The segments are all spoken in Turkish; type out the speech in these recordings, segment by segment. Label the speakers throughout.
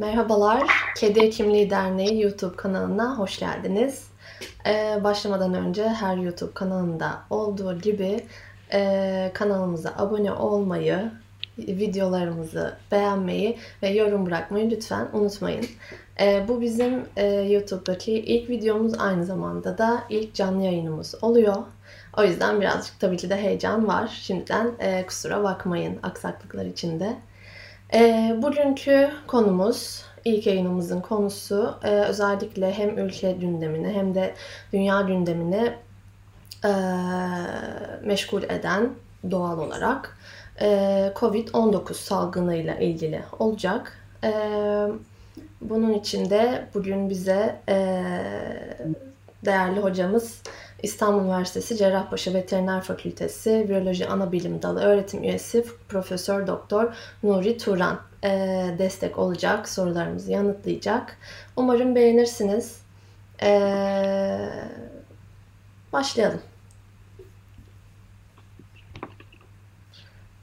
Speaker 1: Merhabalar, Kedi Hekimliği Derneği YouTube kanalına hoş geldiniz. Ee, başlamadan önce her YouTube kanalında olduğu gibi e, kanalımıza abone olmayı, videolarımızı beğenmeyi ve yorum bırakmayı lütfen unutmayın. E, bu bizim e, YouTube'daki ilk videomuz aynı zamanda da ilk canlı yayınımız oluyor. O yüzden birazcık tabii ki de heyecan var. Şimdiden e, kusura bakmayın aksaklıklar içinde. E, bugünkü konumuz, ilk yayınımızın konusu e, özellikle hem ülke gündemini hem de dünya gündemini e, meşgul eden doğal olarak e, COVID-19 salgınıyla ilgili olacak. E, bunun için de bugün bize e, değerli hocamız İstanbul Üniversitesi Cerrahpaşa Veteriner Fakültesi Biyoloji Anabilim Dalı öğretim üyesi Profesör Doktor Nuri Turan e, destek olacak, sorularımızı yanıtlayacak. Umarım beğenirsiniz. E, başlayalım.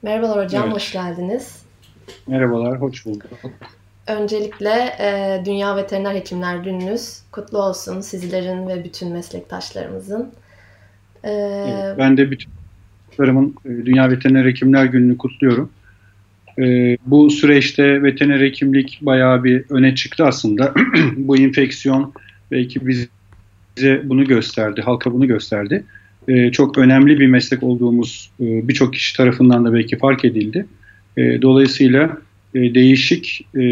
Speaker 1: Merhabalar hocam, evet. hoş geldiniz.
Speaker 2: Merhabalar, hoş bulduk.
Speaker 1: Öncelikle e, Dünya Veteriner Hekimler Gününüz kutlu olsun sizlerin ve bütün meslektaşlarımızın.
Speaker 2: E, evet, ben de bütün çocuklarımın e, Dünya Veteriner Hekimler Günü'nü kutluyorum. E, bu süreçte veteriner hekimlik bayağı bir öne çıktı aslında. bu infeksiyon belki bize bunu gösterdi, halka bunu gösterdi. E, çok önemli bir meslek olduğumuz e, birçok kişi tarafından da belki fark edildi. E, dolayısıyla e, değişik e,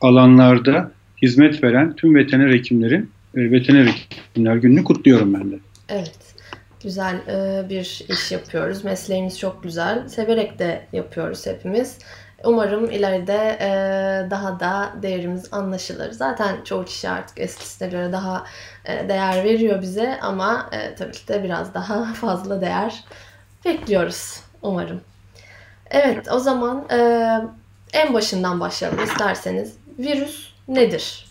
Speaker 2: alanlarda hizmet veren tüm veteriner hekimlerin e, veteriner hekimler gününü kutluyorum ben de.
Speaker 1: Evet. Güzel e, bir iş yapıyoruz. Mesleğimiz çok güzel. Severek de yapıyoruz hepimiz. Umarım ileride e, daha da değerimiz anlaşılır. Zaten çoğu kişi artık eskisine göre daha e, değer veriyor bize ama e, tabii ki de biraz daha fazla değer bekliyoruz umarım. Evet o zaman e, en başından başlayalım isterseniz. Virüs nedir?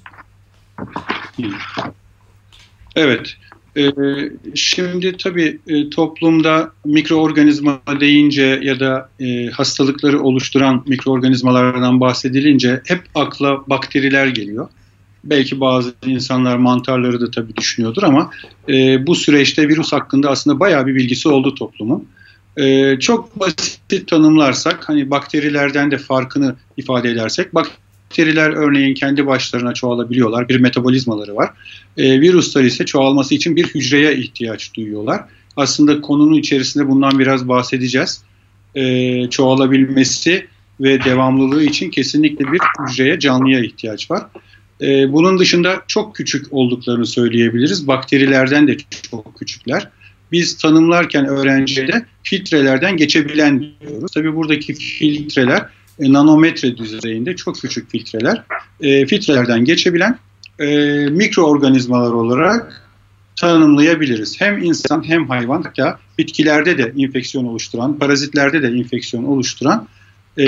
Speaker 2: Evet. Ee, şimdi tabii e, toplumda mikroorganizma deyince ya da e, hastalıkları oluşturan mikroorganizmalardan bahsedilince hep akla bakteriler geliyor. Belki bazı insanlar mantarları da tabii düşünüyordur ama e, bu süreçte virüs hakkında aslında bayağı bir bilgisi oldu toplumun. Ee, çok basit tanımlarsak, hani bakterilerden de farkını ifade edersek, bakteriler örneğin kendi başlarına çoğalabiliyorlar, bir metabolizmaları var. Ee, virüsler ise çoğalması için bir hücreye ihtiyaç duyuyorlar. Aslında konunun içerisinde bundan biraz bahsedeceğiz. Ee, çoğalabilmesi ve devamlılığı için kesinlikle bir hücreye, canlıya ihtiyaç var. Ee, bunun dışında çok küçük olduklarını söyleyebiliriz. Bakterilerden de çok küçükler biz tanımlarken öğrencilere filtrelerden geçebilen diyoruz. Tabii buradaki filtreler e, nanometre düzeyinde çok küçük filtreler. E, filtrelerden geçebilen e, mikroorganizmalar olarak tanımlayabiliriz. Hem insan hem hayvan hatta bitkilerde de infeksiyon oluşturan, parazitlerde de infeksiyon oluşturan e,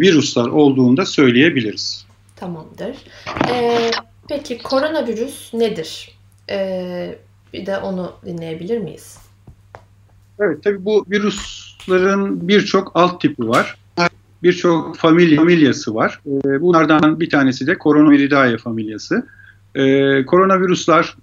Speaker 2: virüsler olduğunu da söyleyebiliriz.
Speaker 1: Tamamdır. Ee, peki koronavirüs nedir? Ee, bir de onu dinleyebilir miyiz?
Speaker 2: Evet tabii bu virüslerin birçok alt tipi var. Birçok familya, familyası var. Ee, bunlardan bir tanesi de Coronaviridae familyası. Ee, koronavirüsler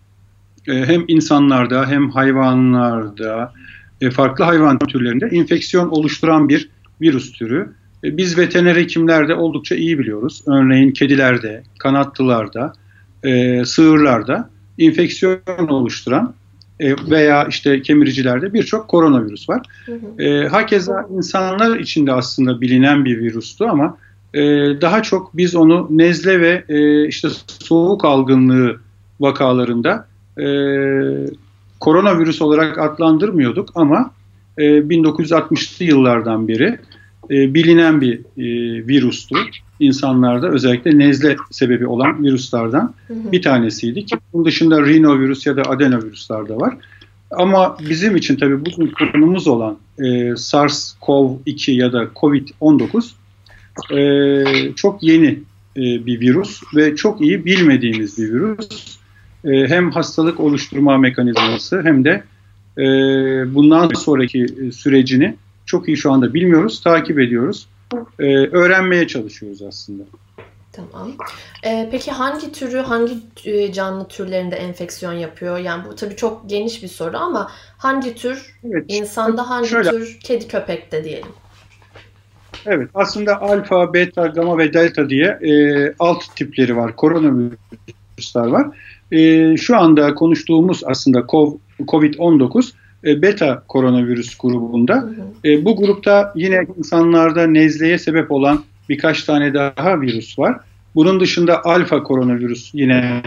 Speaker 2: e, hem insanlarda hem hayvanlarda, e, farklı hayvan türlerinde enfeksiyon oluşturan bir virüs türü. E, biz veteriner hekimlerde oldukça iyi biliyoruz. Örneğin kedilerde, kanatlılarda, sığırlarda infeksiyon oluşturan e, veya işte kemiricilerde birçok koronavirüs var. Hı hı. E, hakeza insanlar içinde aslında bilinen bir virüstü ama e, daha çok biz onu nezle ve e, işte soğuk algınlığı vakalarında e, koronavirüs olarak adlandırmıyorduk ama e, 1960'lı yıllardan beri e, bilinen bir e, virüstü. İnsanlarda özellikle nezle sebebi olan virüslerden hı hı. bir tanesiydi ki bunun dışında rinovirüs ya da adenovirüsler de var. Ama bizim için tabii bugün konumuz olan e, SARS-CoV-2 ya da COVID-19 e, çok yeni e, bir virüs ve çok iyi bilmediğimiz bir virüs. E, hem hastalık oluşturma mekanizması hem de e, bundan sonraki sürecini çok iyi şu anda bilmiyoruz, takip ediyoruz. Ee, öğrenmeye çalışıyoruz aslında.
Speaker 1: Tamam. Ee, peki hangi türü, hangi e, canlı türlerinde enfeksiyon yapıyor? Yani bu tabii çok geniş bir soru ama hangi tür evet, insanda, hangi şöyle, tür kedi köpekte diyelim?
Speaker 2: Evet, aslında alfa, beta, gamma ve delta diye e, alt tipleri var, koronavirüsler var. E, şu anda konuştuğumuz aslında COVID-19 e, beta koronavirüs grubunda. E, bu grupta yine insanlarda nezleye sebep olan birkaç tane daha virüs var. Bunun dışında alfa koronavirüs yine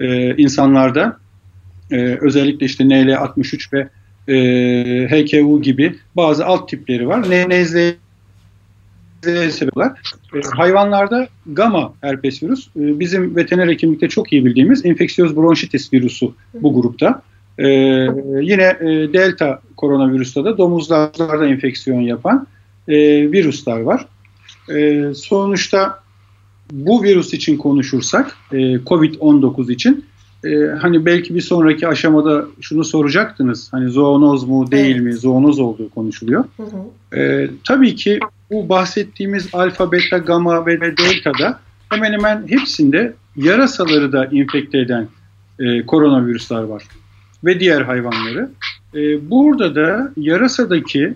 Speaker 2: e, insanlarda e, özellikle işte NL63 ve e, HKU gibi bazı alt tipleri var. Ne, nezle sebep var. E, hayvanlarda gamma herpes virüs e, bizim veteriner hekimlikte çok iyi bildiğimiz infeksiyöz bronşitis virüsü bu grupta. E, yine e, delta koronavirüste de domuzlarda enfeksiyon yapan e, virüsler var. E, sonuçta bu virüs için konuşursak, e, COVID-19 için e, hani belki bir sonraki aşamada şunu soracaktınız. Hani zoonoz mu değil evet. mi? Zoonoz olduğu konuşuluyor. Hı hı. E, tabii ki bu bahsettiğimiz alfa, beta, gamma ve delta'da hemen hemen hepsinde yarasaları da infekte eden e, koronavirüsler var. Ve diğer hayvanları. E, burada da yarasadaki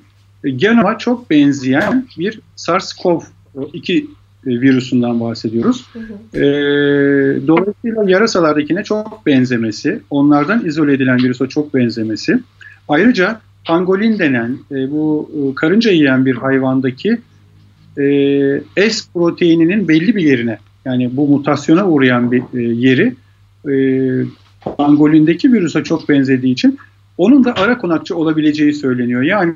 Speaker 2: genoma çok benzeyen bir SARS-CoV-2 e, virüsünden bahsediyoruz. Hı hı. E, dolayısıyla yarasalardakine çok benzemesi, onlardan izole edilen virüse çok benzemesi. Ayrıca pangolin denen e, bu e, karınca yiyen bir hayvandaki e, S proteininin belli bir yerine yani bu mutasyona uğrayan bir e, yeri e, pangolindeki virüse çok benzediği için onun da ara konakçı olabileceği söyleniyor. Yani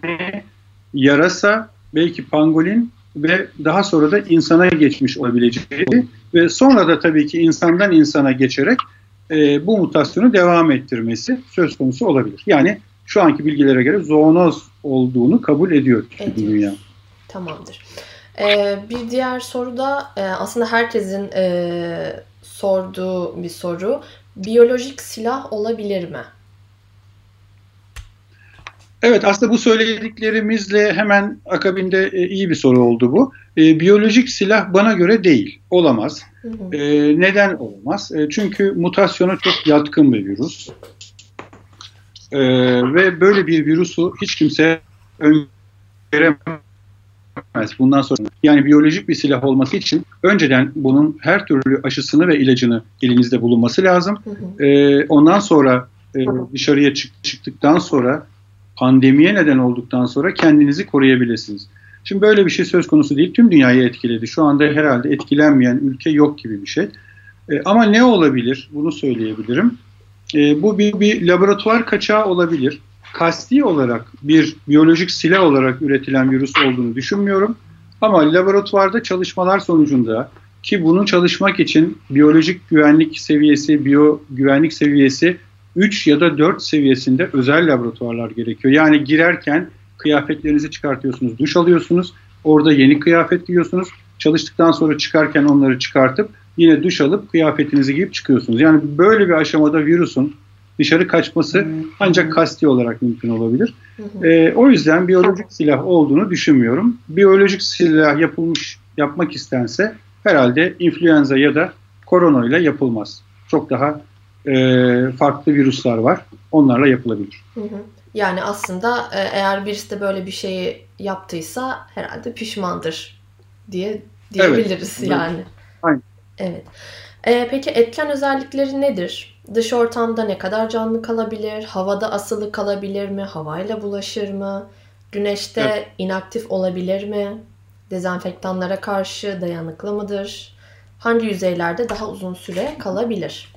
Speaker 2: yarasa belki pangolin ve daha sonra da insana geçmiş olabileceği ve sonra da tabii ki insandan insana geçerek e, bu mutasyonu devam ettirmesi söz konusu olabilir. Yani şu anki bilgilere göre zoonoz olduğunu kabul ediyor
Speaker 1: evet. dünya. Tamamdır. Ee, bir diğer soru da e, aslında herkesin e, sorduğu bir soru. Biyolojik silah olabilir mi?
Speaker 2: Evet aslında bu söylediklerimizle hemen akabinde e, iyi bir soru oldu bu. E, biyolojik silah bana göre değil, olamaz. Hı hı. E, neden olamaz? E, çünkü mutasyona çok yatkın bir virüs. E, ve böyle bir virüsü hiç kimse öngöremez bundan sonra. Yani biyolojik bir silah olması için önceden bunun her türlü aşısını ve ilacını elinizde bulunması lazım. Hı hı. E, ondan sonra e, dışarıya çık, çıktıktan sonra pandemiye neden olduktan sonra kendinizi koruyabilirsiniz. Şimdi böyle bir şey söz konusu değil. Tüm dünyayı etkiledi. Şu anda herhalde etkilenmeyen ülke yok gibi bir şey. E, ama ne olabilir? Bunu söyleyebilirim. E, bu bir, bir laboratuvar kaçağı olabilir. Kasti olarak bir biyolojik silah olarak üretilen virüs olduğunu düşünmüyorum. Ama laboratuvarda çalışmalar sonucunda ki bunu çalışmak için biyolojik güvenlik seviyesi, biyo güvenlik seviyesi 3 ya da 4 seviyesinde özel laboratuvarlar gerekiyor. Yani girerken kıyafetlerinizi çıkartıyorsunuz, duş alıyorsunuz, orada yeni kıyafet giyiyorsunuz. Çalıştıktan sonra çıkarken onları çıkartıp yine duş alıp kıyafetinizi giyip çıkıyorsunuz. Yani böyle bir aşamada virüsün dışarı kaçması ancak kasti olarak mümkün olabilir. Ee, o yüzden biyolojik silah olduğunu düşünmüyorum. Biyolojik silah yapılmış yapmak istense herhalde influenza ya da korona ile yapılmaz. Çok daha e, farklı virüsler var. Onlarla yapılabilir. Hı hı.
Speaker 1: Yani aslında e, eğer birisi de böyle bir şeyi yaptıysa herhalde pişmandır diye diyebiliriz evet. yani. Aynen. Evet. E, peki etken özellikleri nedir? Dış ortamda ne kadar canlı kalabilir? Havada asılı kalabilir mi? Havayla bulaşır mı? Güneşte evet. inaktif olabilir mi? Dezenfektanlara karşı dayanıklı mıdır? Hangi yüzeylerde daha uzun süre kalabilir?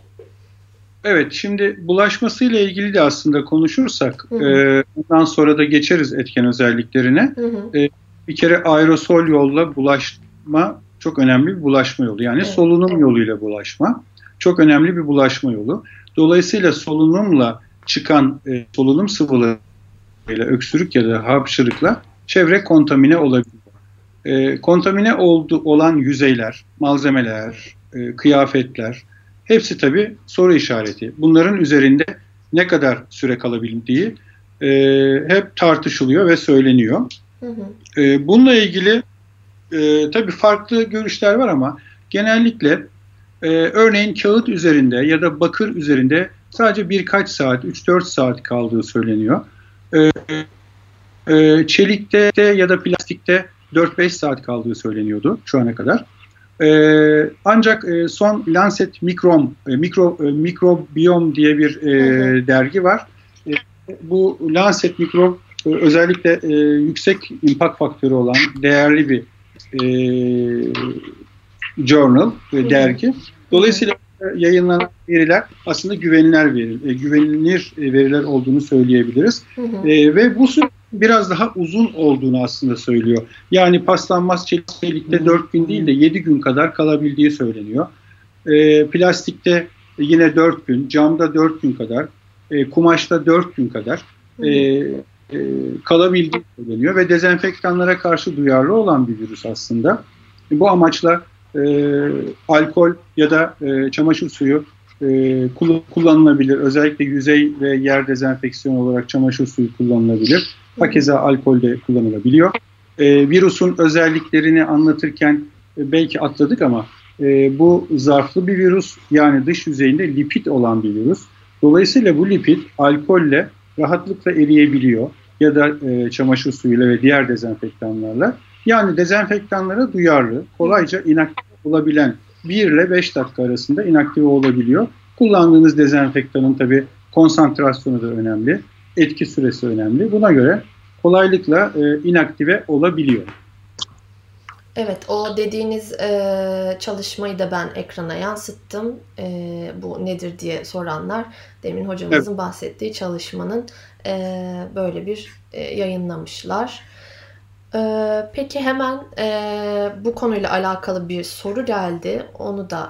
Speaker 2: Evet, şimdi bulaşmasıyla ilgili de aslında konuşursak, hı hı. E, bundan sonra da geçeriz etken özelliklerine. Hı hı. E, bir kere aerosol yolla bulaşma çok önemli bir bulaşma yolu. Yani evet. solunum yoluyla bulaşma çok önemli bir bulaşma yolu. Dolayısıyla solunumla çıkan e, solunum sıvılarıyla, öksürük ya da hapşırıkla çevre kontamine olabilir. E, kontamine oldu, olan yüzeyler, malzemeler, e, kıyafetler, Hepsi tabii soru işareti. Bunların üzerinde ne kadar süre kalabildiği e, hep tartışılıyor ve söyleniyor. Hı hı. E, bununla ilgili e, tabii farklı görüşler var ama genellikle e, örneğin kağıt üzerinde ya da bakır üzerinde sadece birkaç saat, 3-4 saat kaldığı söyleniyor. E, e, çelikte ya da plastikte 4-5 saat kaldığı söyleniyordu şu ana kadar. E, ancak e, son Lancet Microm, e, Mikro, e, Microbiome diye bir e, dergi var. E, bu Lancet Micro e, özellikle e, yüksek impact faktörü olan değerli bir e, journal, e, dergi. Dolayısıyla yayınlanan veriler aslında güvenilir veri, e, güvenilir veriler olduğunu söyleyebiliriz. Hı hı. E, ve bu süre biraz daha uzun olduğunu aslında söylüyor. Yani paslanmaz çelikte 4 gün değil de 7 gün kadar kalabildiği söyleniyor. E, plastikte yine 4 gün, camda 4 gün kadar, e, kumaşta 4 gün kadar e, e, kalabildiği söyleniyor ve dezenfektanlara karşı duyarlı olan bir virüs aslında. Bu amaçla e, alkol ya da e, çamaşır suyu e, kullanılabilir. Özellikle yüzey ve yer dezenfeksiyonu olarak çamaşır suyu kullanılabilir. Hakeza alkol de kullanılabiliyor. E, virüsün özelliklerini anlatırken e, belki atladık ama e, bu zarflı bir virüs yani dış yüzeyinde lipid olan bir virüs. Dolayısıyla bu lipid alkolle rahatlıkla eriyebiliyor ya da e, çamaşır suyuyla ve diğer dezenfektanlarla. Yani dezenfektanlara duyarlı, kolayca inaktif olabilen 1 ile 5 dakika arasında inaktive olabiliyor. Kullandığınız dezenfektanın tabi konsantrasyonu da önemli, etki süresi önemli. Buna göre kolaylıkla e, inaktive olabiliyor.
Speaker 1: Evet, o dediğiniz e, çalışmayı da ben ekrana yansıttım. E, bu nedir diye soranlar, demin hocamızın evet. bahsettiği çalışmanın e, böyle bir e, yayınlamışlar. Ee, peki hemen e, bu konuyla alakalı bir soru geldi. Onu da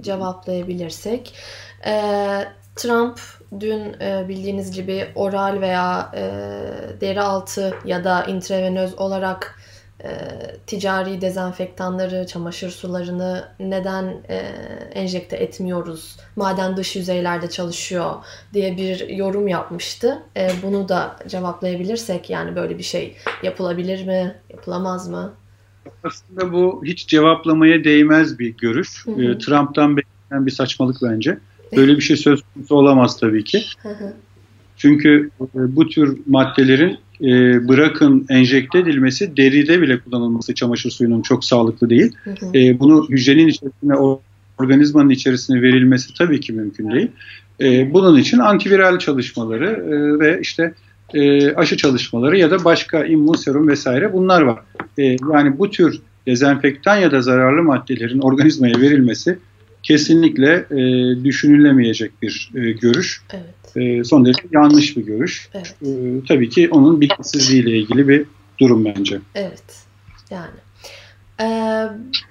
Speaker 1: cevaplayabilirsek. Ee, Trump dün e, bildiğiniz gibi oral veya e, deri altı ya da intravenöz olarak e, ticari dezenfektanları, çamaşır sularını neden e, enjekte etmiyoruz maden dış yüzeylerde çalışıyor diye bir yorum yapmıştı. E, bunu da cevaplayabilirsek yani böyle bir şey yapılabilir mi, yapılamaz mı?
Speaker 2: Aslında bu hiç cevaplamaya değmez bir görüş. Hı hı. E, Trump'tan beklenen bir saçmalık bence. Böyle bir şey söz konusu olamaz tabii ki. Hı hı. Çünkü e, bu tür maddelerin e, bırakın enjekte edilmesi deride bile kullanılması çamaşır suyunun çok sağlıklı değil. Hı hı. E, bunu hücrenin içerisine organizmanın içerisine verilmesi tabii ki mümkün değil. E, bunun için antiviral çalışmaları e, ve işte e, aşı çalışmaları ya da başka immün serum vesaire bunlar var. E, yani bu tür dezenfektan ya da zararlı maddelerin organizmaya verilmesi kesinlikle e, düşünülemeyecek bir e, görüş. Evet e, son derece yanlış bir görüş. Evet. E, tabii ki onun bilgisizliğiyle ilgili bir durum bence.
Speaker 1: Evet. Yani. Ee,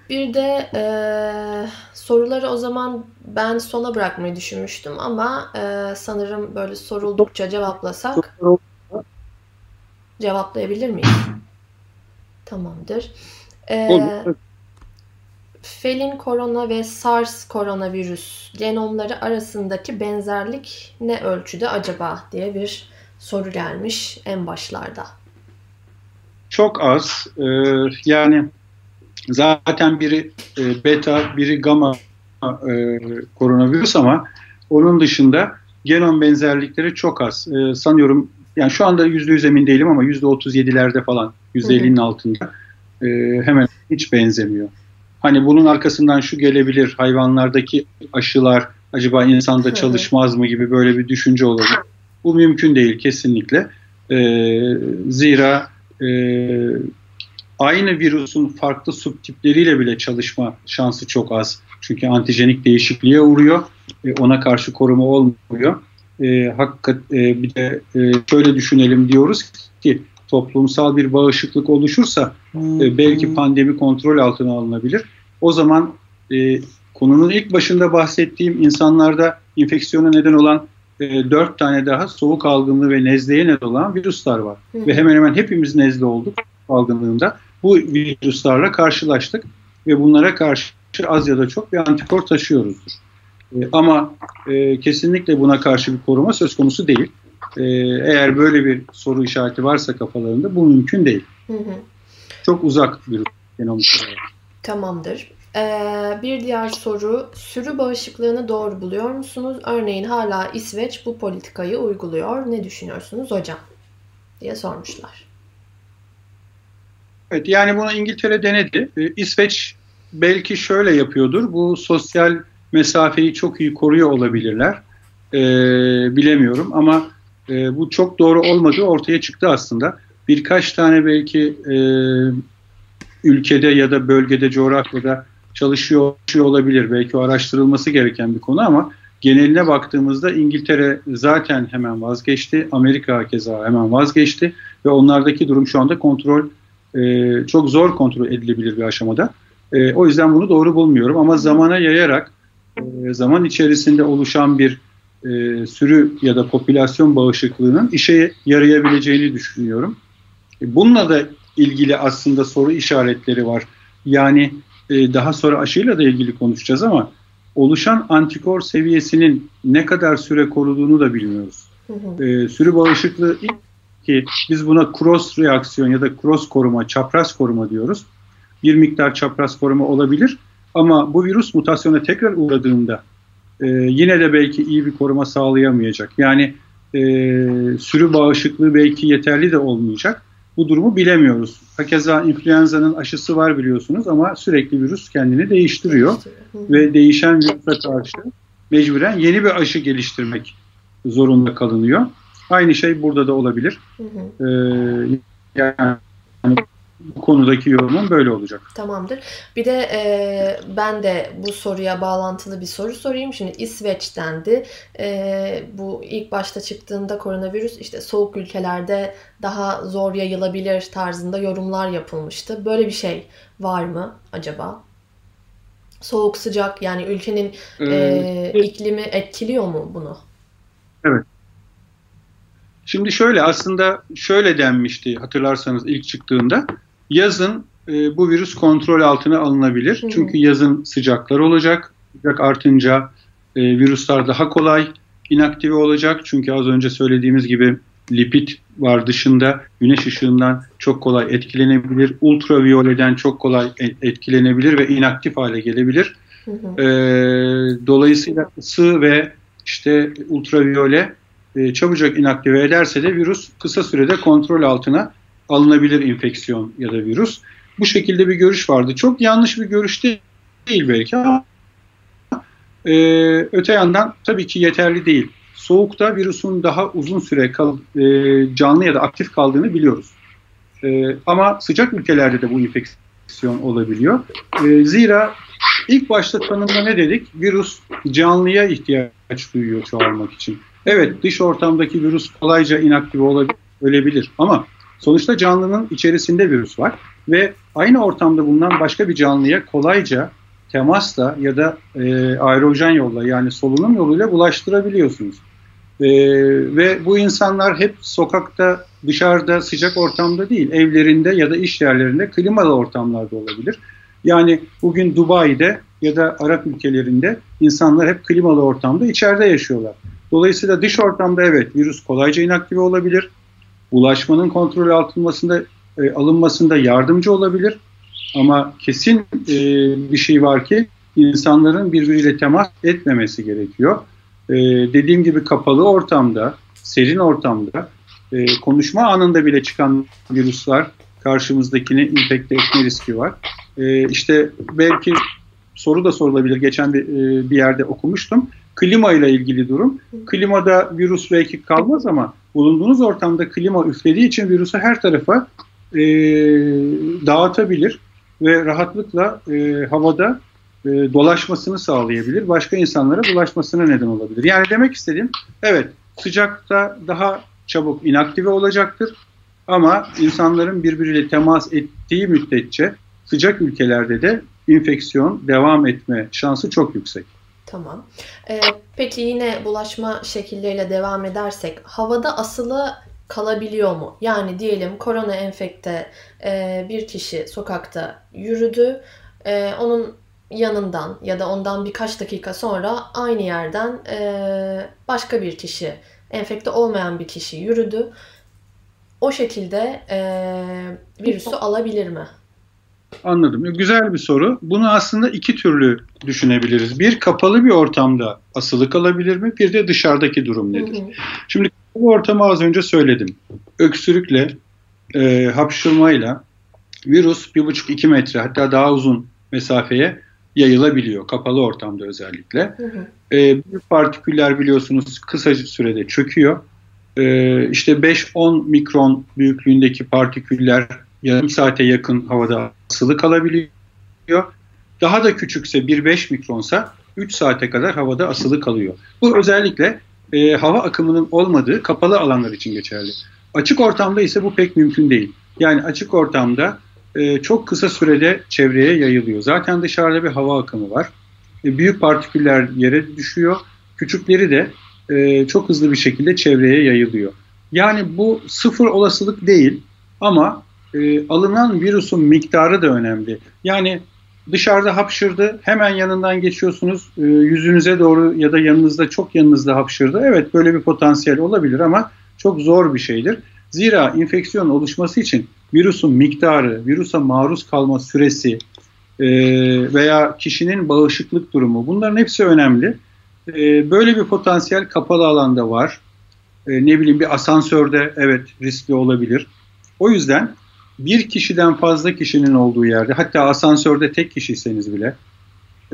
Speaker 1: bir de e, soruları o zaman ben sona bırakmayı düşünmüştüm ama e, sanırım böyle soruldukça cevaplasak cevaplayabilir miyiz? Tamamdır. Ee, Olur. Felin korona ve SARS koronavirüs genomları arasındaki benzerlik ne ölçüde acaba diye bir soru gelmiş en başlarda.
Speaker 2: Çok az. Ee, yani zaten biri e, beta, biri gamma e, koronavirüs ama onun dışında genom benzerlikleri çok az. E, sanıyorum yani şu anda yüzde yüz emin değilim ama yüzde otuz yedilerde falan yüzde ellinin altında e, hemen hiç benzemiyor. Hani bunun arkasından şu gelebilir hayvanlardaki aşılar acaba insanda çalışmaz mı gibi böyle bir düşünce olabilir. Bu mümkün değil kesinlikle. E, zira e, aynı virüsün farklı subtipleriyle bile çalışma şansı çok az. Çünkü antijenik değişikliğe uğruyor. E, ona karşı koruma olmuyor. E, hakikat, e, bir de e, şöyle düşünelim diyoruz ki toplumsal bir bağışıklık oluşursa e, belki pandemi kontrol altına alınabilir. O zaman e, konunun ilk başında bahsettiğim insanlarda infeksiyona neden olan e, 4 tane daha soğuk algınlığı ve nezleye neden olan virüsler var. Hı. Ve hemen hemen hepimiz nezle olduk algınlığında. Bu virüslerle karşılaştık ve bunlara karşı az ya da çok bir antikor taşıyoruzdur. E, ama e, kesinlikle buna karşı bir koruma söz konusu değil. E, eğer böyle bir soru işareti varsa kafalarında bu mümkün değil. Hı hı. Çok uzak bir genomik.
Speaker 1: Tamamdır. Ee, bir diğer soru, sürü bağışıklığını doğru buluyor musunuz? Örneğin hala İsveç bu politikayı uyguluyor. Ne düşünüyorsunuz hocam? diye sormuşlar.
Speaker 2: Evet yani bunu İngiltere denedi. Ee, İsveç belki şöyle yapıyordur. Bu sosyal mesafeyi çok iyi koruyor olabilirler. Ee, bilemiyorum ama e, bu çok doğru olmadığı ortaya çıktı aslında. Birkaç tane belki e, ülkede ya da bölgede, coğrafyada çalışıyor, olabilir. Belki o araştırılması gereken bir konu ama geneline baktığımızda İngiltere zaten hemen vazgeçti. Amerika keza hemen vazgeçti ve onlardaki durum şu anda kontrol e, çok zor kontrol edilebilir bir aşamada. E, o yüzden bunu doğru bulmuyorum ama zamana yayarak e, zaman içerisinde oluşan bir e, sürü ya da popülasyon bağışıklığının işe yarayabileceğini düşünüyorum. E, bununla da ilgili aslında soru işaretleri var. Yani e, daha sonra aşıyla da ilgili konuşacağız ama oluşan antikor seviyesinin ne kadar süre koruduğunu da bilmiyoruz. Hı hı. E, sürü bağışıklığı ki biz buna cross reaksiyon ya da cross koruma, çapraz koruma diyoruz. Bir miktar çapraz koruma olabilir ama bu virüs mutasyona tekrar uğradığında e, yine de belki iyi bir koruma sağlayamayacak. Yani e, sürü bağışıklığı belki yeterli de olmayacak. Bu durumu bilemiyoruz. Hakeza influenza'nın aşısı var biliyorsunuz ama sürekli virüs kendini değiştiriyor. Ve değişen virüse karşı mecburen yeni bir aşı geliştirmek zorunda kalınıyor. Aynı şey burada da olabilir. Hı hı. Ee, yani bu konudaki yorumum böyle olacak.
Speaker 1: Tamamdır. Bir de e, ben de bu soruya bağlantılı bir soru sorayım. Şimdi İsveç dendi. E, bu ilk başta çıktığında koronavirüs işte soğuk ülkelerde daha zor yayılabilir tarzında yorumlar yapılmıştı. Böyle bir şey var mı acaba? Soğuk sıcak yani ülkenin ee, e, iklimi etkiliyor mu bunu?
Speaker 2: Evet. Şimdi şöyle aslında şöyle denmişti hatırlarsanız ilk çıktığında yazın e, bu virüs kontrol altına alınabilir. Hı. Çünkü yazın sıcaklar olacak. Sıcak artınca e, virüsler daha kolay inaktive olacak. Çünkü az önce söylediğimiz gibi lipid var dışında güneş ışığından çok kolay etkilenebilir. Ultraviyoleden çok kolay e, etkilenebilir ve inaktif hale gelebilir. Hı hı. E, dolayısıyla ısı ve işte ultraviyole e, çabucak inaktive ederse de virüs kısa sürede kontrol altına alınabilir infeksiyon ya da virüs. Bu şekilde bir görüş vardı. Çok yanlış bir görüş değil, belki ama e, öte yandan tabii ki yeterli değil. Soğukta virüsün daha uzun süre kal, e, canlı ya da aktif kaldığını biliyoruz. E, ama sıcak ülkelerde de bu infeksiyon olabiliyor. E, zira ilk başta tanımda ne dedik? Virüs canlıya ihtiyaç duyuyor çoğalmak için. Evet dış ortamdaki virüs kolayca inaktive olabilir, ölebilir ama sonuçta canlının içerisinde virüs var ve aynı ortamda bulunan başka bir canlıya kolayca temasla ya da e, aerojen yolla yani solunum yoluyla bulaştırabiliyorsunuz. E, ve bu insanlar hep sokakta, dışarıda, sıcak ortamda değil, evlerinde ya da iş yerlerinde klimalı ortamlarda olabilir. Yani bugün Dubai'de ya da Arap ülkelerinde insanlar hep klimalı ortamda içeride yaşıyorlar. Dolayısıyla dış ortamda evet virüs kolayca inaktive olabilir. Ulaşmanın kontrol altında e, alınmasında yardımcı olabilir. Ama kesin e, bir şey var ki insanların birbiriyle temas etmemesi gerekiyor. E, dediğim gibi kapalı ortamda, serin ortamda e, konuşma anında bile çıkan virüsler karşımızdakini infekte etme riski var. E, işte belki soru da sorulabilir. Geçen bir, e, bir yerde okumuştum. Klima ile ilgili durum. Klimada virüs belki kalmaz ama bulunduğunuz ortamda klima üflediği için virüsü her tarafa e, dağıtabilir ve rahatlıkla e, havada e, dolaşmasını sağlayabilir. Başka insanlara bulaşmasına neden olabilir. Yani demek istediğim evet sıcakta daha çabuk inaktive olacaktır ama insanların birbiriyle temas ettiği müddetçe sıcak ülkelerde de infeksiyon devam etme şansı çok yüksek.
Speaker 1: Tamam. Ee, peki yine bulaşma şekilleriyle devam edersek havada asılı kalabiliyor mu? Yani diyelim korona enfekte e, bir kişi sokakta yürüdü. E, onun yanından ya da ondan birkaç dakika sonra aynı yerden e, başka bir kişi, enfekte olmayan bir kişi yürüdü. O şekilde e, virüsü alabilir mi?
Speaker 2: Anladım. Güzel bir soru. Bunu aslında iki türlü düşünebiliriz. Bir kapalı bir ortamda asılı kalabilir mi? Bir de dışarıdaki durum nedir? Hı hı. Şimdi kapalı ortamı az önce söyledim. Öksürükle, e, hapşırmayla virüs 1,5-2 metre hatta daha uzun mesafeye yayılabiliyor. Kapalı ortamda özellikle. Hı hı. E, büyük partiküller biliyorsunuz kısa sürede çöküyor. E, işte 5-10 mikron büyüklüğündeki partiküller yarım saate yakın havada asılı kalabiliyor. Daha da küçükse 1-5 mikronsa 3 saate kadar havada asılı kalıyor. Bu özellikle e, hava akımının olmadığı kapalı alanlar için geçerli. Açık ortamda ise bu pek mümkün değil. Yani açık ortamda e, çok kısa sürede çevreye yayılıyor. Zaten dışarıda bir hava akımı var. E, büyük partiküller yere düşüyor. Küçükleri de e, çok hızlı bir şekilde çevreye yayılıyor. Yani bu sıfır olasılık değil ama e, alınan virüsün miktarı da önemli. Yani dışarıda hapşırdı hemen yanından geçiyorsunuz e, yüzünüze doğru ya da yanınızda çok yanınızda hapşırdı. Evet böyle bir potansiyel olabilir ama çok zor bir şeydir. Zira infeksiyon oluşması için virüsün miktarı, virüse maruz kalma süresi e, veya kişinin bağışıklık durumu bunların hepsi önemli. E, böyle bir potansiyel kapalı alanda var. E, ne bileyim bir asansörde evet riskli olabilir. O yüzden bir kişiden fazla kişinin olduğu yerde hatta asansörde tek kişiyseniz bile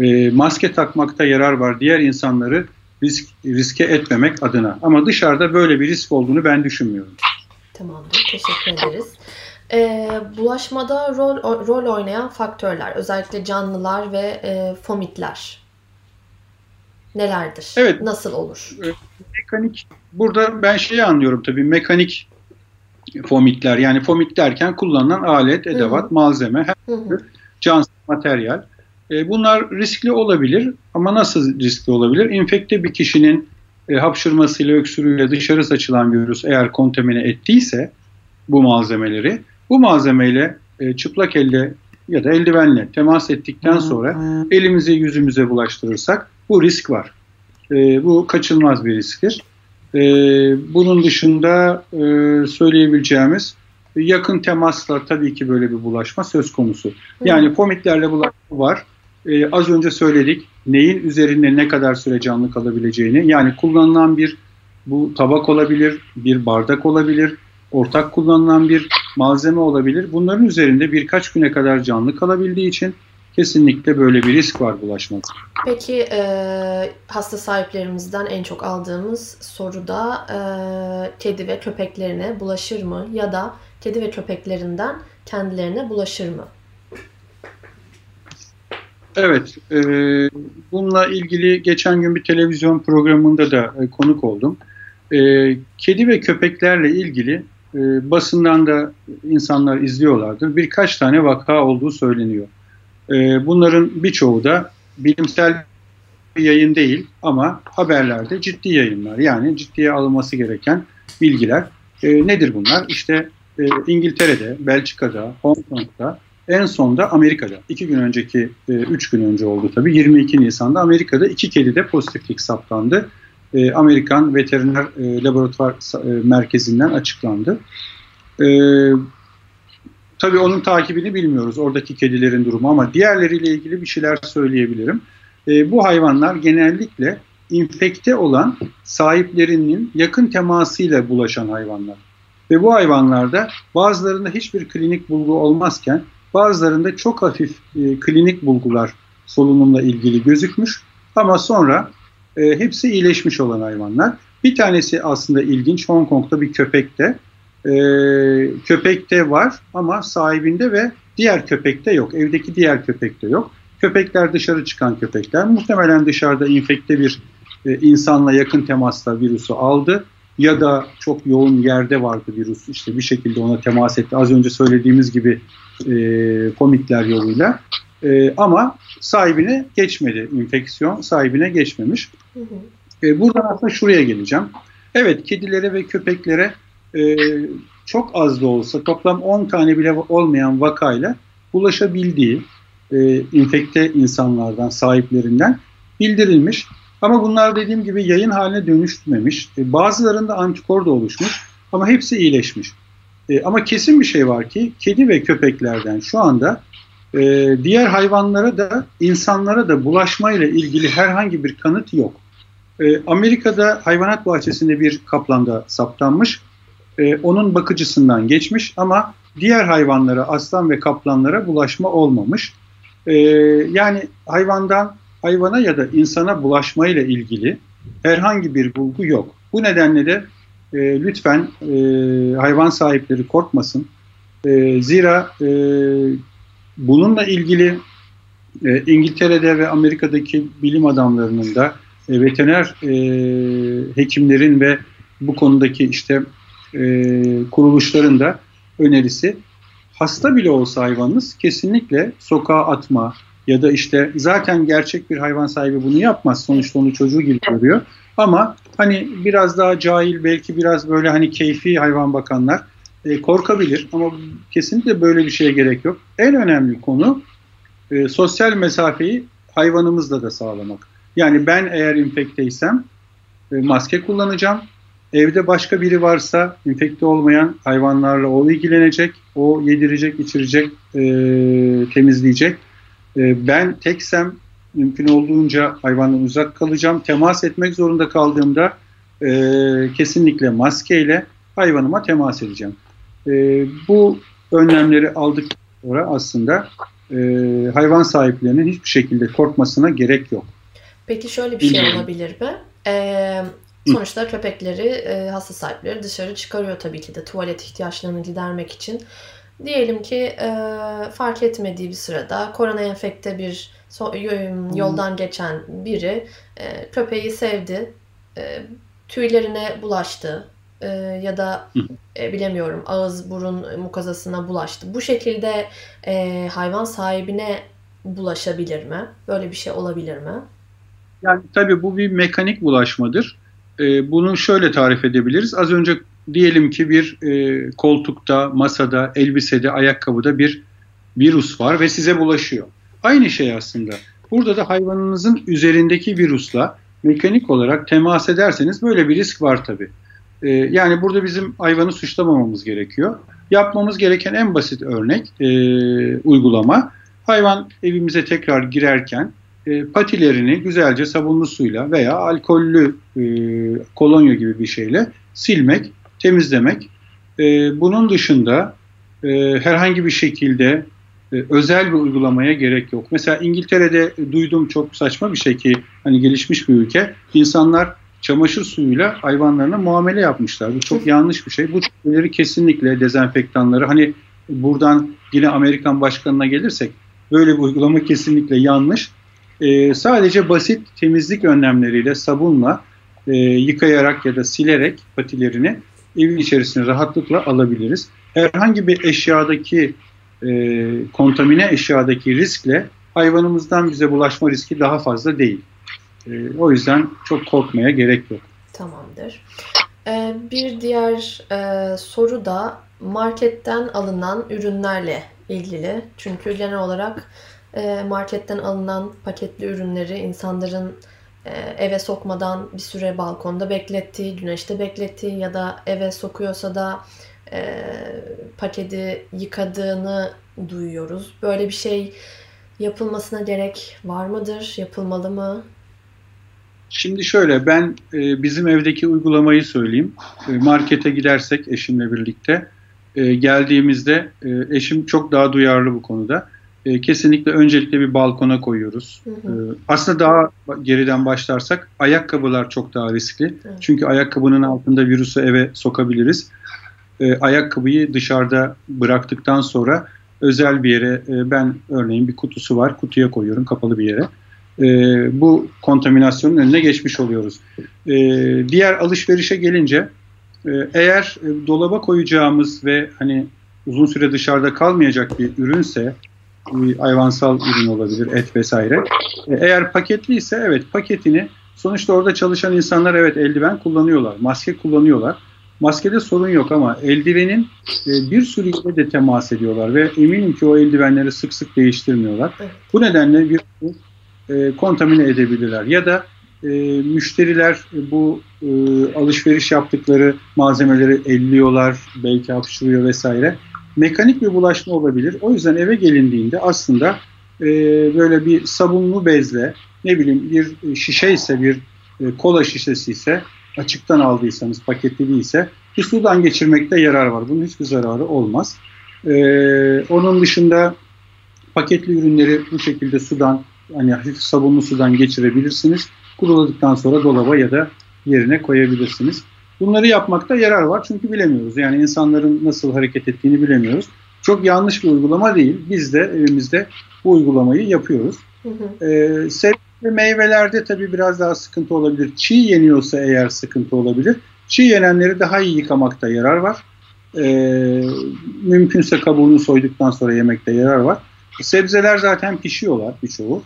Speaker 2: e, maske takmakta yarar var diğer insanları risk riske etmemek adına. Ama dışarıda böyle bir risk olduğunu ben düşünmüyorum.
Speaker 1: Tamamdır. Teşekkür ederiz. Ee, bulaşmada rol rol oynayan faktörler, özellikle canlılar ve e, fomitler nelerdir? Evet. Nasıl olur?
Speaker 2: E, mekanik burada ben şeyi anlıyorum tabii mekanik fomitler yani fomit derken kullanılan alet, edevat, Hı-hı. malzeme, her türlü cansız materyal. E, bunlar riskli olabilir ama nasıl riskli olabilir? İnfekte bir kişinin e, hapşırmasıyla, öksürüğüyle dışarı saçılan virüs eğer kontamine ettiyse bu malzemeleri, bu malzemeyle e, çıplak elde ya da eldivenle temas ettikten sonra elimizi yüzümüze bulaştırırsak bu risk var. E, bu kaçınılmaz bir risktir. E, bunun dışında e, söyleyebileceğimiz yakın temasla tabii ki böyle bir bulaşma söz konusu. Yani fomitlerle bulaşma var. E, az önce söyledik neyin üzerinde ne kadar süre canlı kalabileceğini. Yani kullanılan bir bu tabak olabilir, bir bardak olabilir, ortak kullanılan bir malzeme olabilir. Bunların üzerinde birkaç güne kadar canlı kalabildiği için kesinlikle böyle bir risk var bulaşmak.
Speaker 1: Peki e, hasta sahiplerimizden en çok aldığımız soruda e, kedi ve köpeklerine bulaşır mı ya da kedi ve köpeklerinden kendilerine bulaşır mı?
Speaker 2: Evet, e, bununla ilgili geçen gün bir televizyon programında da e, konuk oldum. E, kedi ve köpeklerle ilgili e, basından da insanlar izliyorlardır. Birkaç tane vaka olduğu söyleniyor. E, bunların birçoğu da bilimsel bir yayın değil ama haberlerde ciddi yayınlar. Yani ciddiye alınması gereken bilgiler. E, nedir bunlar? İşte e, İngiltere'de, Belçika'da, Hong Kong'da en son da Amerika'da. iki gün önceki, e, üç gün önce oldu tabii. 22 Nisan'da Amerika'da iki kedi de pozitiflik saptandı. E, Amerikan Veteriner e, Laboratuvar e, Merkezi'nden açıklandı. E, tabii onun takibini bilmiyoruz, oradaki kedilerin durumu ama diğerleriyle ilgili bir şeyler söyleyebilirim. E, bu hayvanlar genellikle infekte olan sahiplerinin yakın temasıyla bulaşan hayvanlar. Ve bu hayvanlarda bazılarında hiçbir klinik bulgu olmazken Bazılarında çok hafif e, klinik bulgular solunumla ilgili gözükmüş ama sonra e, hepsi iyileşmiş olan hayvanlar. Bir tanesi aslında ilginç Hong Kong'da bir köpekte. E, köpekte var ama sahibinde ve diğer köpekte yok. Evdeki diğer köpekte yok. Köpekler dışarı çıkan köpekler. Muhtemelen dışarıda infekte bir e, insanla yakın temasla virüsü aldı ya da çok yoğun yerde vardı virüs işte bir şekilde ona temas etti. Az önce söylediğimiz gibi e, komitler yoluyla. E, ama sahibine geçmedi infeksiyon, sahibine geçmemiş. Hı hı. E, buradan aslında şuraya geleceğim. Evet kedilere ve köpeklere e, çok az da olsa toplam 10 tane bile olmayan vakayla ulaşabildiği e, infekte insanlardan, sahiplerinden bildirilmiş. Ama bunlar dediğim gibi yayın haline dönüşmemiş. E, bazılarında antikor da oluşmuş ama hepsi iyileşmiş. E, ama kesin bir şey var ki kedi ve köpeklerden şu anda E, diğer hayvanlara da insanlara da bulaşmayla ilgili herhangi bir kanıt yok. E, Amerika'da hayvanat bahçesinde bir kaplanda saptanmış. E, onun bakıcısından geçmiş ama diğer hayvanlara, aslan ve kaplanlara bulaşma olmamış. E, yani hayvandan hayvana ya da insana bulaşmayla ilgili herhangi bir bulgu yok. Bu nedenle de e, lütfen e, hayvan sahipleri korkmasın. E, zira e, bununla ilgili e, İngiltere'de ve Amerika'daki bilim adamlarının da e, veteriner e, hekimlerin ve bu konudaki işte e, kuruluşların da önerisi hasta bile olsa hayvanınız kesinlikle sokağa atma ya da işte zaten gerçek bir hayvan sahibi bunu yapmaz. Sonuçta onu çocuğu gibi görüyor. Ama hani biraz daha cahil belki biraz böyle hani keyfi hayvan bakanlar e, korkabilir ama kesinlikle böyle bir şeye gerek yok. En önemli konu e, sosyal mesafeyi hayvanımızla da sağlamak. Yani ben eğer infekteysem e, maske kullanacağım. Evde başka biri varsa infekte olmayan hayvanlarla o ilgilenecek, o yedirecek, içirecek, e, temizleyecek. E, ben teksem mümkün olduğunca hayvandan uzak kalacağım. Temas etmek zorunda kaldığımda e, kesinlikle maskeyle hayvanıma temas edeceğim. E, bu önlemleri aldık sonra aslında e, hayvan sahiplerinin hiçbir şekilde korkmasına gerek yok.
Speaker 1: Peki şöyle bir şey olabilir mi? Ee, sonuçta köpekleri, e, hasta sahipleri dışarı çıkarıyor tabii ki de tuvalet ihtiyaçlarını gidermek için. Diyelim ki e, fark etmediği bir sırada korona enfekte bir so, yoldan geçen biri e, köpeği sevdi, e, tüylerine bulaştı e, ya da e, bilemiyorum ağız burun mukazasına bulaştı. Bu şekilde e, hayvan sahibine bulaşabilir mi? Böyle bir şey olabilir mi?
Speaker 2: Yani tabii bu bir mekanik bulaşmadır. E, bunu şöyle tarif edebiliriz. Az önce diyelim ki bir e, koltukta, masada, elbisede, ayakkabıda bir virüs var ve size bulaşıyor. Aynı şey aslında. Burada da hayvanınızın üzerindeki virüsla mekanik olarak temas ederseniz böyle bir risk var tabii. E, yani burada bizim hayvanı suçlamamamız gerekiyor. Yapmamız gereken en basit örnek e, uygulama. Hayvan evimize tekrar girerken e, patilerini güzelce sabunlu suyla veya alkollü e, kolonya gibi bir şeyle silmek, temizlemek. E, bunun dışında e, herhangi bir şekilde e, özel bir uygulamaya gerek yok. Mesela İngiltere'de duydum çok saçma bir şey ki hani gelişmiş bir ülke. insanlar çamaşır suyuyla hayvanlarına muamele yapmışlar. Bu çok yanlış bir şey. Bu şeyleri kesinlikle dezenfektanları hani buradan yine Amerikan başkanına gelirsek böyle bir uygulama kesinlikle yanlış. Ee, sadece basit temizlik önlemleriyle sabunla e, yıkayarak ya da silerek patilerini evin içerisine rahatlıkla alabiliriz. Herhangi bir eşyadaki e, kontamine eşyadaki riskle hayvanımızdan bize bulaşma riski daha fazla değil. E, o yüzden çok korkmaya gerek yok.
Speaker 1: Tamamdır. Ee, bir diğer e, soru da marketten alınan ürünlerle ilgili. Çünkü genel olarak e, marketten alınan paketli ürünleri insanların e, eve sokmadan bir süre balkonda beklettiği, güneşte beklettiği ya da eve sokuyorsa da e, paketi yıkadığını duyuyoruz. Böyle bir şey yapılmasına gerek var mıdır? Yapılmalı mı?
Speaker 2: Şimdi şöyle ben e, bizim evdeki uygulamayı söyleyeyim. Markete gidersek eşimle birlikte geldiğimizde eşim çok daha duyarlı bu konuda. E, kesinlikle öncelikle bir balkona koyuyoruz. Hı hı. E, aslında daha geriden başlarsak ayakkabılar çok daha riskli. Hı. Çünkü ayakkabının altında virüsü eve sokabiliriz. E, ayakkabıyı dışarıda bıraktıktan sonra özel bir yere e, ben örneğin bir kutusu var kutuya koyuyorum kapalı bir yere. E, bu kontaminasyonun önüne geçmiş oluyoruz. E, diğer alışverişe gelince e, eğer e, dolaba koyacağımız ve hani uzun süre dışarıda kalmayacak bir ürünse hayvansal ürün olabilir et vesaire. E, eğer paketli ise evet paketini sonuçta orada çalışan insanlar evet eldiven kullanıyorlar, maske kullanıyorlar. Maskede sorun yok ama eldivenin e, bir sürü ile de temas ediyorlar ve eminim ki o eldivenleri sık sık değiştirmiyorlar. Bu nedenle bir e, kontamine edebilirler. Ya da e, müşteriler bu e, alışveriş yaptıkları malzemeleri elliyorlar, belki hapşırıyor vesaire. Mekanik bir bulaşma olabilir. O yüzden eve gelindiğinde aslında e, böyle bir sabunlu bezle ne bileyim bir şişe ise bir e, kola şişesi ise açıktan aldıysanız paketli değilse bir sudan geçirmekte yarar var. Bunun hiçbir zararı olmaz. E, onun dışında paketli ürünleri bu şekilde sudan hani hafif sabunlu sudan geçirebilirsiniz. Kuruladıktan sonra dolaba ya da yerine koyabilirsiniz. Bunları yapmakta yarar var çünkü bilemiyoruz. Yani insanların nasıl hareket ettiğini bilemiyoruz. Çok yanlış bir uygulama değil. Biz de evimizde bu uygulamayı yapıyoruz. Hı hı. Ee, sebze meyvelerde tabii biraz daha sıkıntı olabilir. Çiğ yeniyorsa eğer sıkıntı olabilir. Çiğ yenenleri daha iyi yıkamakta yarar var. Ee, mümkünse kabuğunu soyduktan sonra yemekte yarar var. Sebzeler zaten pişiyorlar birçoğu.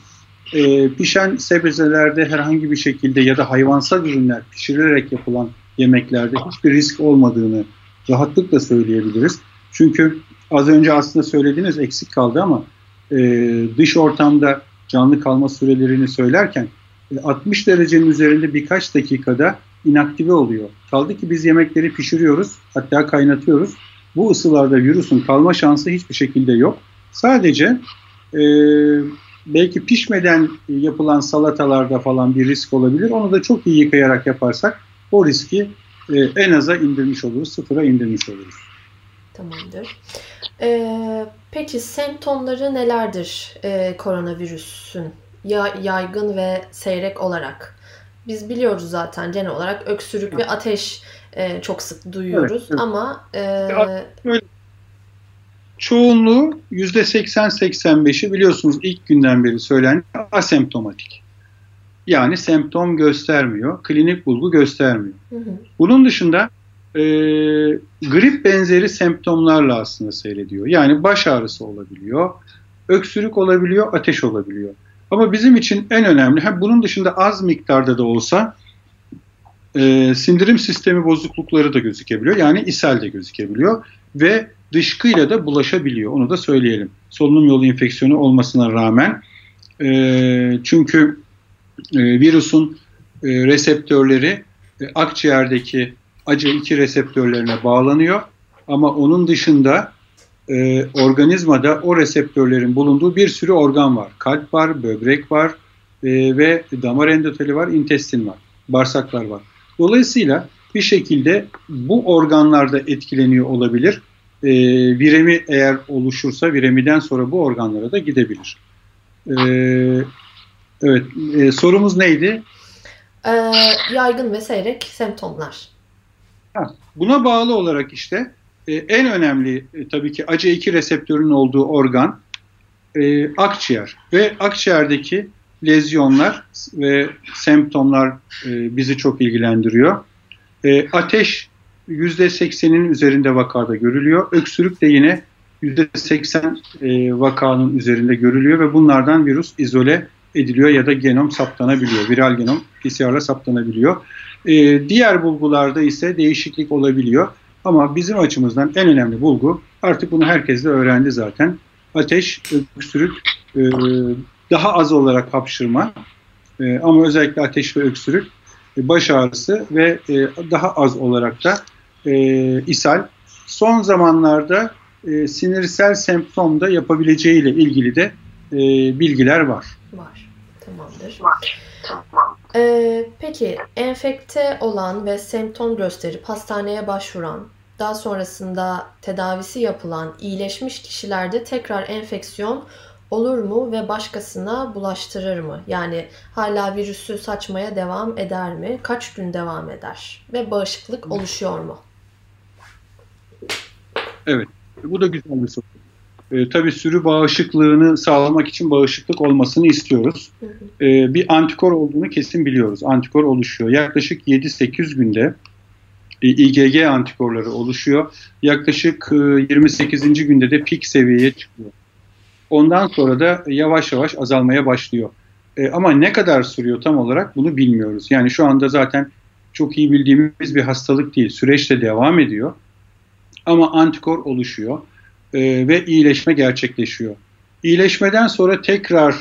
Speaker 2: Ee, pişen sebzelerde herhangi bir şekilde ya da hayvansal ürünler pişirilerek yapılan yemeklerde hiçbir risk olmadığını rahatlıkla söyleyebiliriz. Çünkü az önce aslında söylediğiniz eksik kaldı ama e, dış ortamda canlı kalma sürelerini söylerken 60 e, derecenin üzerinde birkaç dakikada inaktive oluyor. Kaldı ki biz yemekleri pişiriyoruz hatta kaynatıyoruz. Bu ısılarda virüsün kalma şansı hiçbir şekilde yok. Sadece e, belki pişmeden yapılan salatalarda falan bir risk olabilir. Onu da çok iyi yıkayarak yaparsak o riski e, en aza indirmiş oluruz, sıfıra indirmiş oluruz.
Speaker 1: Tamamdır. Ee, peki semptomları nelerdir e, koronavirüsün ya, yaygın ve seyrek olarak? Biz biliyoruz zaten genel olarak öksürük evet. ve ateş e, çok sık duyuyoruz evet, evet. ama e,
Speaker 2: çoğunluğu %80-85'i biliyorsunuz ilk günden beri söylenen asemptomatik. Yani semptom göstermiyor, klinik bulgu göstermiyor. Hı hı. Bunun dışında e, grip benzeri semptomlarla aslında seyrediyor. Yani baş ağrısı olabiliyor, öksürük olabiliyor, ateş olabiliyor. Ama bizim için en önemli, hem bunun dışında az miktarda da olsa e, sindirim sistemi bozuklukları da gözükebiliyor. Yani ishal de gözükebiliyor ve dışkıyla da bulaşabiliyor. Onu da söyleyelim. Solunum yolu enfeksiyonu olmasına rağmen e, çünkü e, virüsün e, reseptörleri e, akciğerdeki ACE2 reseptörlerine bağlanıyor. Ama onun dışında organizmada o reseptörlerin bulunduğu bir sürü organ var. Kalp var, böbrek var ve damar endoteli var, intestin var, bağırsaklar var. Dolayısıyla bir şekilde bu organlarda etkileniyor olabilir. E, viremi eğer oluşursa viremiden sonra bu organlara da gidebilir. E, evet, e, sorumuz neydi?
Speaker 1: Ee, yaygın ve seyrek semptomlar.
Speaker 2: Ha, buna bağlı olarak işte e, en önemli e, tabii ki ACE2 reseptörünün olduğu organ e, akciğer ve akciğerdeki lezyonlar ve semptomlar e, bizi çok ilgilendiriyor. E, ateş %80'in üzerinde vakada görülüyor. Öksürük de yine %80 e, vakanın üzerinde görülüyor ve bunlardan virüs izole ediliyor ya da genom saptanabiliyor. Viral genom PCR'la saptanabiliyor. E, diğer bulgularda ise değişiklik olabiliyor. Ama bizim açımızdan en önemli bulgu artık bunu herkes de öğrendi zaten. Ateş, öksürük, e, daha az olarak hapşırma e, ama özellikle ateş ve öksürük, e, baş ağrısı ve e, daha az olarak da e, ishal. Son zamanlarda e, sinirsel semptomda yapabileceğiyle ilgili de e, bilgiler var.
Speaker 1: Var. Tamamdır. Var. Ee, peki enfekte olan ve semptom gösterip hastaneye başvuran, daha sonrasında tedavisi yapılan iyileşmiş kişilerde tekrar enfeksiyon olur mu ve başkasına bulaştırır mı? Yani hala virüsü saçmaya devam eder mi? Kaç gün devam eder? Ve bağışıklık oluşuyor mu?
Speaker 2: Evet, bu da güzel bir soru. E, tabii sürü bağışıklığını sağlamak için bağışıklık olmasını istiyoruz. E, bir antikor olduğunu kesin biliyoruz. Antikor oluşuyor. Yaklaşık 7-8 günde e, IgG antikorları oluşuyor. Yaklaşık e, 28. günde de pik seviyeye çıkıyor. Ondan sonra da yavaş yavaş azalmaya başlıyor. E, ama ne kadar sürüyor tam olarak bunu bilmiyoruz. Yani şu anda zaten çok iyi bildiğimiz bir hastalık değil. Süreç de devam ediyor. Ama antikor oluşuyor e, ve iyileşme gerçekleşiyor. İyileşmeden sonra tekrar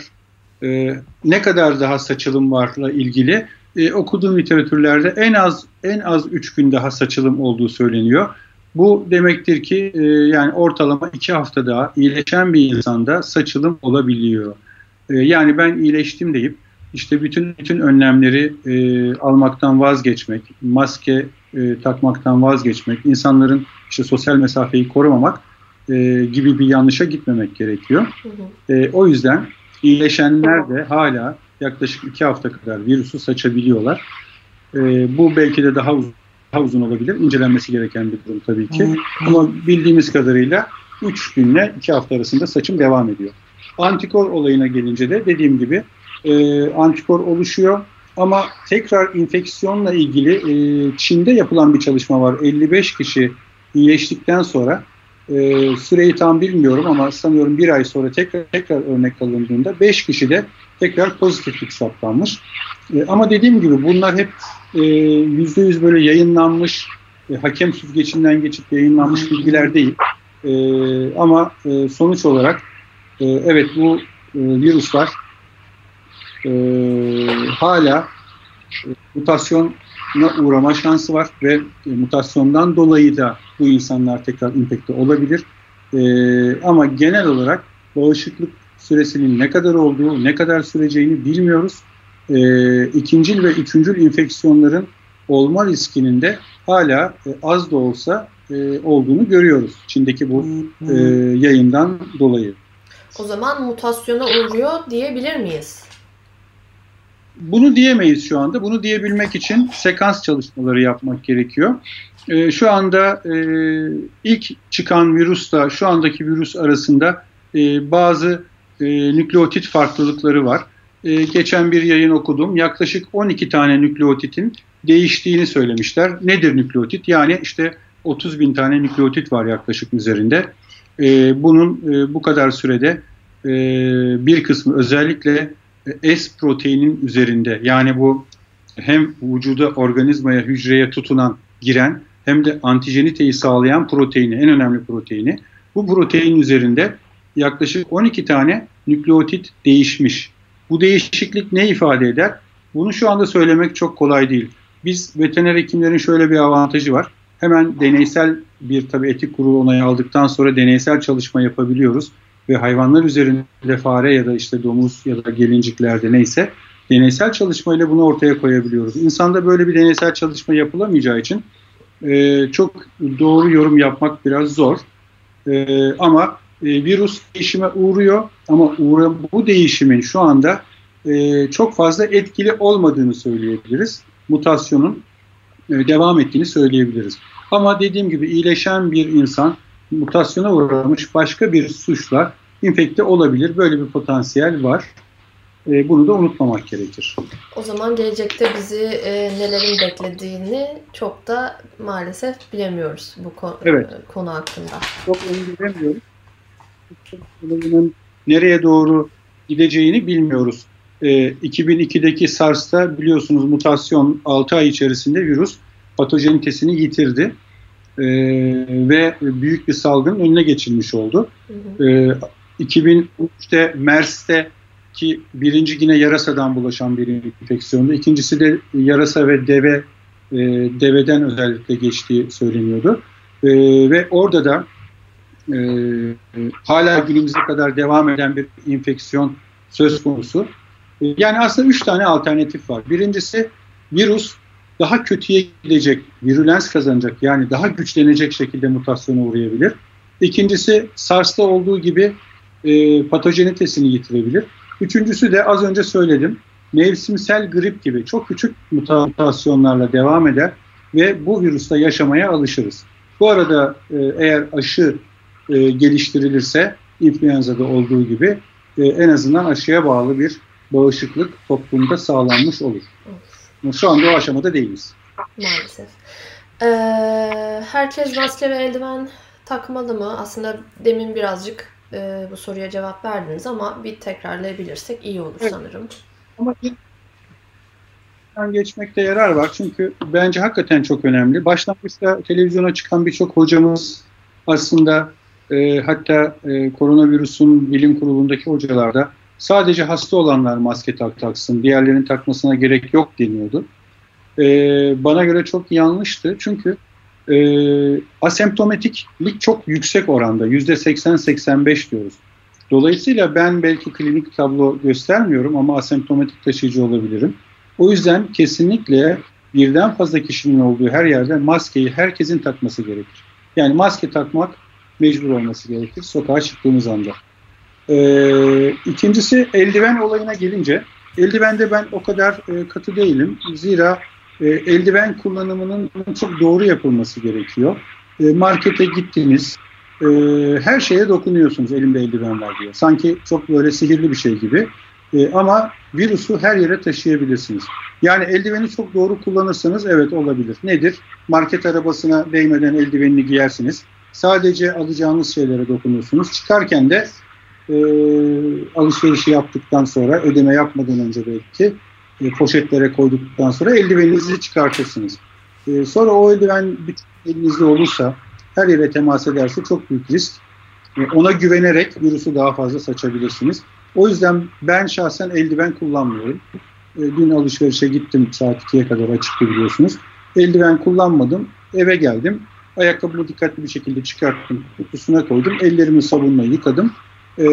Speaker 2: e, ne kadar daha saçılım varla ilgili e, okuduğum literatürlerde en az en az 3 gün daha saçılım olduğu söyleniyor. Bu demektir ki e, yani ortalama iki haftada iyileşen bir insanda saçılım olabiliyor. E, yani ben iyileştim deyip işte bütün bütün önlemleri e, almaktan vazgeçmek, maske e, takmaktan vazgeçmek, insanların işte sosyal mesafeyi korumamak e, gibi bir yanlışa gitmemek gerekiyor. Hı hı. E, o yüzden iyileşenler de hala yaklaşık iki hafta kadar virüsü saçabiliyorlar. E, bu belki de daha uzun, daha uzun olabilir. İncelenmesi gereken bir durum tabii ki. Hı hı. Ama bildiğimiz kadarıyla 3 günle 2 hafta arasında saçım devam ediyor. Antikor olayına gelince de dediğim gibi e, antikor oluşuyor. Ama tekrar infeksiyonla ilgili e, Çin'de yapılan bir çalışma var. 55 kişi iyileştikten sonra e, süreyi tam bilmiyorum ama sanıyorum bir ay sonra tekrar tekrar örnek alındığında 5 kişi de tekrar pozitiflik saptanmış. E, ama dediğim gibi bunlar hep e, %100 böyle yayınlanmış, e, hakem süzgecinden geçip yayınlanmış bilgiler değil. E, ama e, sonuç olarak e, evet bu e, virüsler e, hala e, mutasyona uğrama şansı var ve e, mutasyondan dolayı da bu insanlar tekrar infekte olabilir. E, ama genel olarak bağışıklık süresinin ne kadar olduğu, ne kadar süreceğini bilmiyoruz. E, ikincil ve üçüncül infeksiyonların olma riskinin de hala e, az da olsa e, olduğunu görüyoruz Çin'deki bu e, yayından dolayı.
Speaker 1: O zaman mutasyona uğruyor diyebilir miyiz?
Speaker 2: Bunu diyemeyiz şu anda. Bunu diyebilmek için sekans çalışmaları yapmak gerekiyor. E, şu anda e, ilk çıkan virüsle şu andaki virüs arasında e, bazı e, nükleotit farklılıkları var. E, geçen bir yayın okudum. Yaklaşık 12 tane nükleotitin değiştiğini söylemişler. Nedir nükleotit? Yani işte 30 bin tane nükleotit var yaklaşık üzerinde. E, bunun e, bu kadar sürede e, bir kısmı özellikle S proteinin üzerinde yani bu hem vücuda organizmaya hücreye tutunan giren hem de antijeniteyi sağlayan proteini en önemli proteini bu protein üzerinde yaklaşık 12 tane nükleotit değişmiş. Bu değişiklik ne ifade eder? Bunu şu anda söylemek çok kolay değil. Biz veteriner hekimlerin şöyle bir avantajı var. Hemen deneysel bir tabi etik kurulu onayı aldıktan sonra deneysel çalışma yapabiliyoruz ve hayvanlar üzerinde fare ya da işte domuz ya da gelinciklerde neyse deneysel çalışmayla bunu ortaya koyabiliyoruz. İnsanda böyle bir deneysel çalışma yapılamayacağı için e, çok doğru yorum yapmak biraz zor. E, ama e, virüs değişime uğruyor ama uğra, bu değişimin şu anda e, çok fazla etkili olmadığını söyleyebiliriz. Mutasyonun e, devam ettiğini söyleyebiliriz. Ama dediğim gibi iyileşen bir insan mutasyona uğramış başka bir suçla infekte olabilir. Böyle bir potansiyel var. E, bunu da unutmamak gerekir.
Speaker 1: O zaman gelecekte bizi e, nelerin beklediğini çok da maalesef bilemiyoruz bu konu, evet. E, konu hakkında.
Speaker 2: Çok emin bilemiyoruz. Bunun nereye doğru gideceğini bilmiyoruz. E, 2002'deki SARS'ta biliyorsunuz mutasyon 6 ay içerisinde virüs patojenitesini yitirdi e, ve büyük bir salgının önüne geçilmiş oldu. Hı hı. E, 2003'te MERS'te ki birinci yine yarasadan bulaşan bir enfeksiyondu. İkincisi de yarasa ve deve e, deveden özellikle geçtiği söyleniyordu. E, ve orada da e, hala günümüze kadar devam eden bir enfeksiyon söz konusu. E, yani aslında üç tane alternatif var. Birincisi virüs daha kötüye gidecek, virülens kazanacak yani daha güçlenecek şekilde mutasyona uğrayabilir. İkincisi SARS'ta olduğu gibi e, patojenitesini yitirebilir. Üçüncüsü de az önce söyledim mevsimsel grip gibi çok küçük mutasyonlarla devam eder ve bu virüste yaşamaya alışırız. Bu arada e, eğer aşı e, geliştirilirse influenza'da olduğu gibi e, en azından aşıya bağlı bir bağışıklık toplumda sağlanmış olur. Şu anda o aşamada değiliz.
Speaker 1: Maalesef. Ee, herkes maske ve eldiven takmalı mı? Aslında demin birazcık e, bu soruya cevap verdiniz ama bir tekrarlayabilirsek iyi olur evet. sanırım. Ama
Speaker 2: geçmekte yarar var çünkü bence hakikaten çok önemli. Başlangıçta televizyona çıkan birçok hocamız aslında e, hatta e, koronavirüsün bilim kurulundaki hocalarda sadece hasta olanlar maske tak taksın, diğerlerinin takmasına gerek yok deniyordu. E, bana göre çok yanlıştı çünkü e, asemptomatiklik çok yüksek oranda. %80-85 diyoruz. Dolayısıyla ben belki klinik tablo göstermiyorum ama asemptomatik taşıyıcı olabilirim. O yüzden kesinlikle birden fazla kişinin olduğu her yerde maskeyi herkesin takması gerekir. Yani maske takmak mecbur olması gerekir sokağa çıktığımız anda. Ee, ikincisi eldiven olayına gelince eldivende ben o kadar e, katı değilim. Zira e, eldiven kullanımının çok doğru yapılması gerekiyor. E, markete gittiniz, e, her şeye dokunuyorsunuz elimde eldiven var diye. Sanki çok böyle sihirli bir şey gibi. E, ama virüsü her yere taşıyabilirsiniz. Yani eldiveni çok doğru kullanırsanız evet olabilir. Nedir? Market arabasına değmeden eldivenini giyersiniz. Sadece alacağınız şeylere dokunuyorsunuz. Çıkarken de e, alışverişi yaptıktan sonra ödeme yapmadan önce belki e, poşetlere koyduktan sonra eldiveninizi çıkartırsınız. E, sonra o eldiven elinizde olursa her yere temas ederse çok büyük risk. E, ona güvenerek virüsü daha fazla saçabilirsiniz. O yüzden ben şahsen eldiven kullanmıyorum. E, dün alışverişe gittim saat 2'ye kadar açıktı biliyorsunuz. Eldiven kullanmadım. Eve geldim. Ayakkabımı dikkatli bir şekilde çıkarttım. Kutusuna koydum. Ellerimi sabunla yıkadım. E,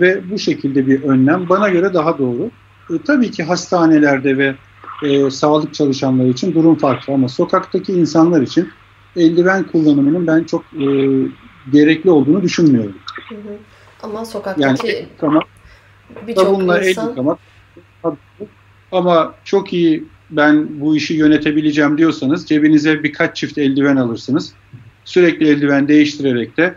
Speaker 2: ve bu şekilde bir önlem bana göre daha doğru. E, tabii ki hastanelerde ve e, sağlık çalışanları için durum farklı ama sokaktaki insanlar için eldiven kullanımının ben çok e, gerekli olduğunu düşünmüyorum.
Speaker 1: Hı hı. Ama sokaktaki
Speaker 2: yani, ama
Speaker 1: birçok insan... El yıkamak,
Speaker 2: ama çok iyi ben bu işi yönetebileceğim diyorsanız cebinize birkaç çift eldiven alırsınız. Sürekli eldiven değiştirerek de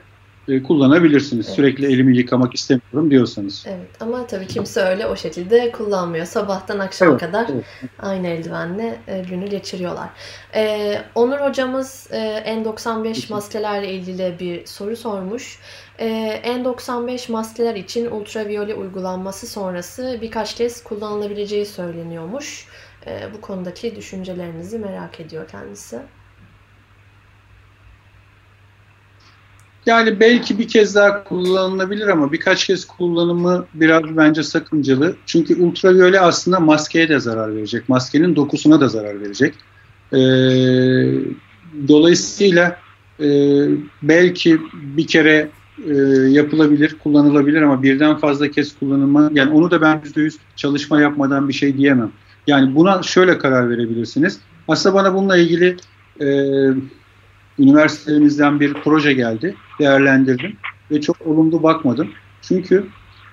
Speaker 2: e, kullanabilirsiniz. Evet. Sürekli elimi yıkamak istemiyorum diyorsanız.
Speaker 1: Evet ama tabii kimse öyle o şekilde kullanmıyor. Sabahtan akşama evet, kadar evet. aynı eldivenle e, günü geçiriyorlar. Ee, Onur hocamız e, N95 maskelerle ilgili bir soru sormuş. E, N95 maskeler için ultraviyole uygulanması sonrası birkaç kez kullanılabileceği söyleniyormuş. E, bu konudaki düşüncelerinizi merak ediyor kendisi.
Speaker 2: Yani belki bir kez daha kullanılabilir ama birkaç kez kullanımı biraz bence sakıncalı. Çünkü ultraviyole aslında maskeye de zarar verecek. Maskenin dokusuna da zarar verecek. Ee, dolayısıyla e, belki bir kere e, yapılabilir, kullanılabilir ama birden fazla kez kullanılma, yani onu da ben %100 çalışma yapmadan bir şey diyemem. Yani buna şöyle karar verebilirsiniz. Aslında bana bununla ilgili e, üniversitemizden bir proje geldi. Değerlendirdim ve çok olumlu bakmadım. Çünkü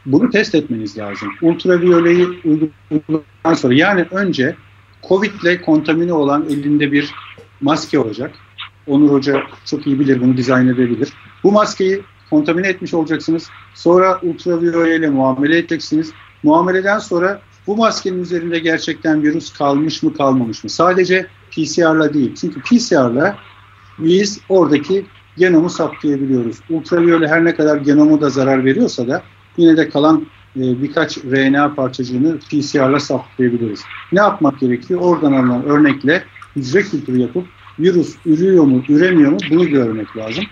Speaker 2: bunu test etmeniz lazım. Ultraviyoleyi uyguladıktan sonra yani önce Covid ile kontamine olan elinde bir maske olacak. Onur Hoca çok iyi bilir bunu dizayn edebilir. Bu maskeyi kontamine etmiş olacaksınız. Sonra ultraviyole ile muamele edeceksiniz. Muameleden sonra bu maskenin üzerinde gerçekten virüs kalmış mı kalmamış mı? Sadece PCR'la değil. Çünkü PCR'la biz oradaki genomu saptayabiliyoruz. Ultraviyole her ne kadar genomu da zarar veriyorsa da yine de kalan e, birkaç RNA parçacığını PCR'la saptayabiliriz. Ne yapmak gerekiyor? Oradan alınan örnekle hücre kültürü yapıp virüs ürüyor mu, üremiyor mu bunu görmek lazım.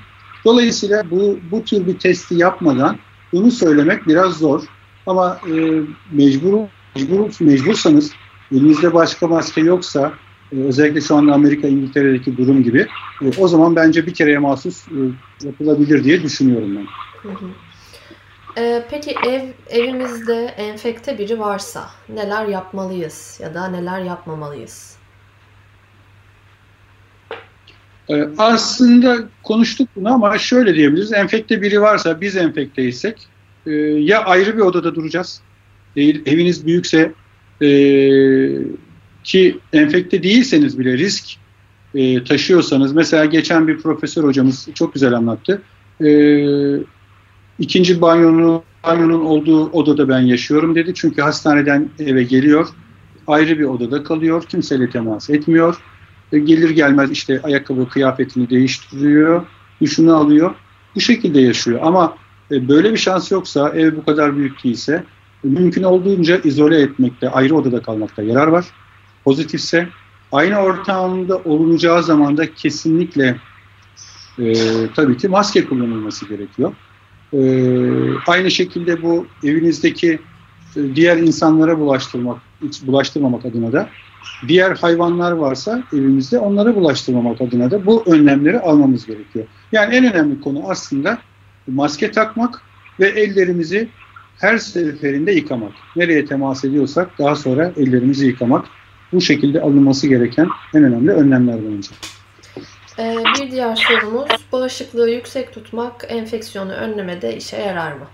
Speaker 2: Dolayısıyla bu, bu tür bir testi yapmadan bunu söylemek biraz zor. Ama e, mecbur, mecbur, mecbursanız elinizde başka maske yoksa özellikle şu anda Amerika, İngiltere'deki durum gibi e, o zaman bence bir kereye mahsus e, yapılabilir diye düşünüyorum ben. Hı hı.
Speaker 1: Ee, peki ev evimizde enfekte biri varsa neler yapmalıyız ya da neler yapmamalıyız?
Speaker 2: Ee, aslında konuştuk bunu ama şöyle diyebiliriz. Enfekte biri varsa biz enfekteysek e, ya ayrı bir odada duracağız. Değil, eviniz büyükse e, ki enfekte değilseniz bile risk e, taşıyorsanız mesela geçen bir profesör hocamız çok güzel anlattı. E, ikinci banyonun, banyonun olduğu odada ben yaşıyorum dedi. Çünkü hastaneden eve geliyor. Ayrı bir odada kalıyor. Kimseyle temas etmiyor. E, gelir gelmez işte ayakkabı kıyafetini değiştiriyor. Duşunu alıyor. Bu şekilde yaşıyor. Ama e, böyle bir şans yoksa ev bu kadar büyük değilse mümkün olduğunca izole etmekte, ayrı odada kalmakta yarar var pozitifse aynı ortamda olunacağı zaman da kesinlikle e, tabii ki maske kullanılması gerekiyor. E, aynı şekilde bu evinizdeki e, diğer insanlara bulaştırmak bulaştırmamak adına da diğer hayvanlar varsa evimizde onlara bulaştırmamak adına da bu önlemleri almamız gerekiyor. Yani en önemli konu aslında maske takmak ve ellerimizi her seferinde yıkamak. Nereye temas ediyorsak daha sonra ellerimizi yıkamak. Bu şekilde alınması gereken en önemli önlemlerden önce.
Speaker 1: Ee, bir diğer sorumuz, bağışıklığı yüksek tutmak enfeksiyonu önlemede işe yarar mı?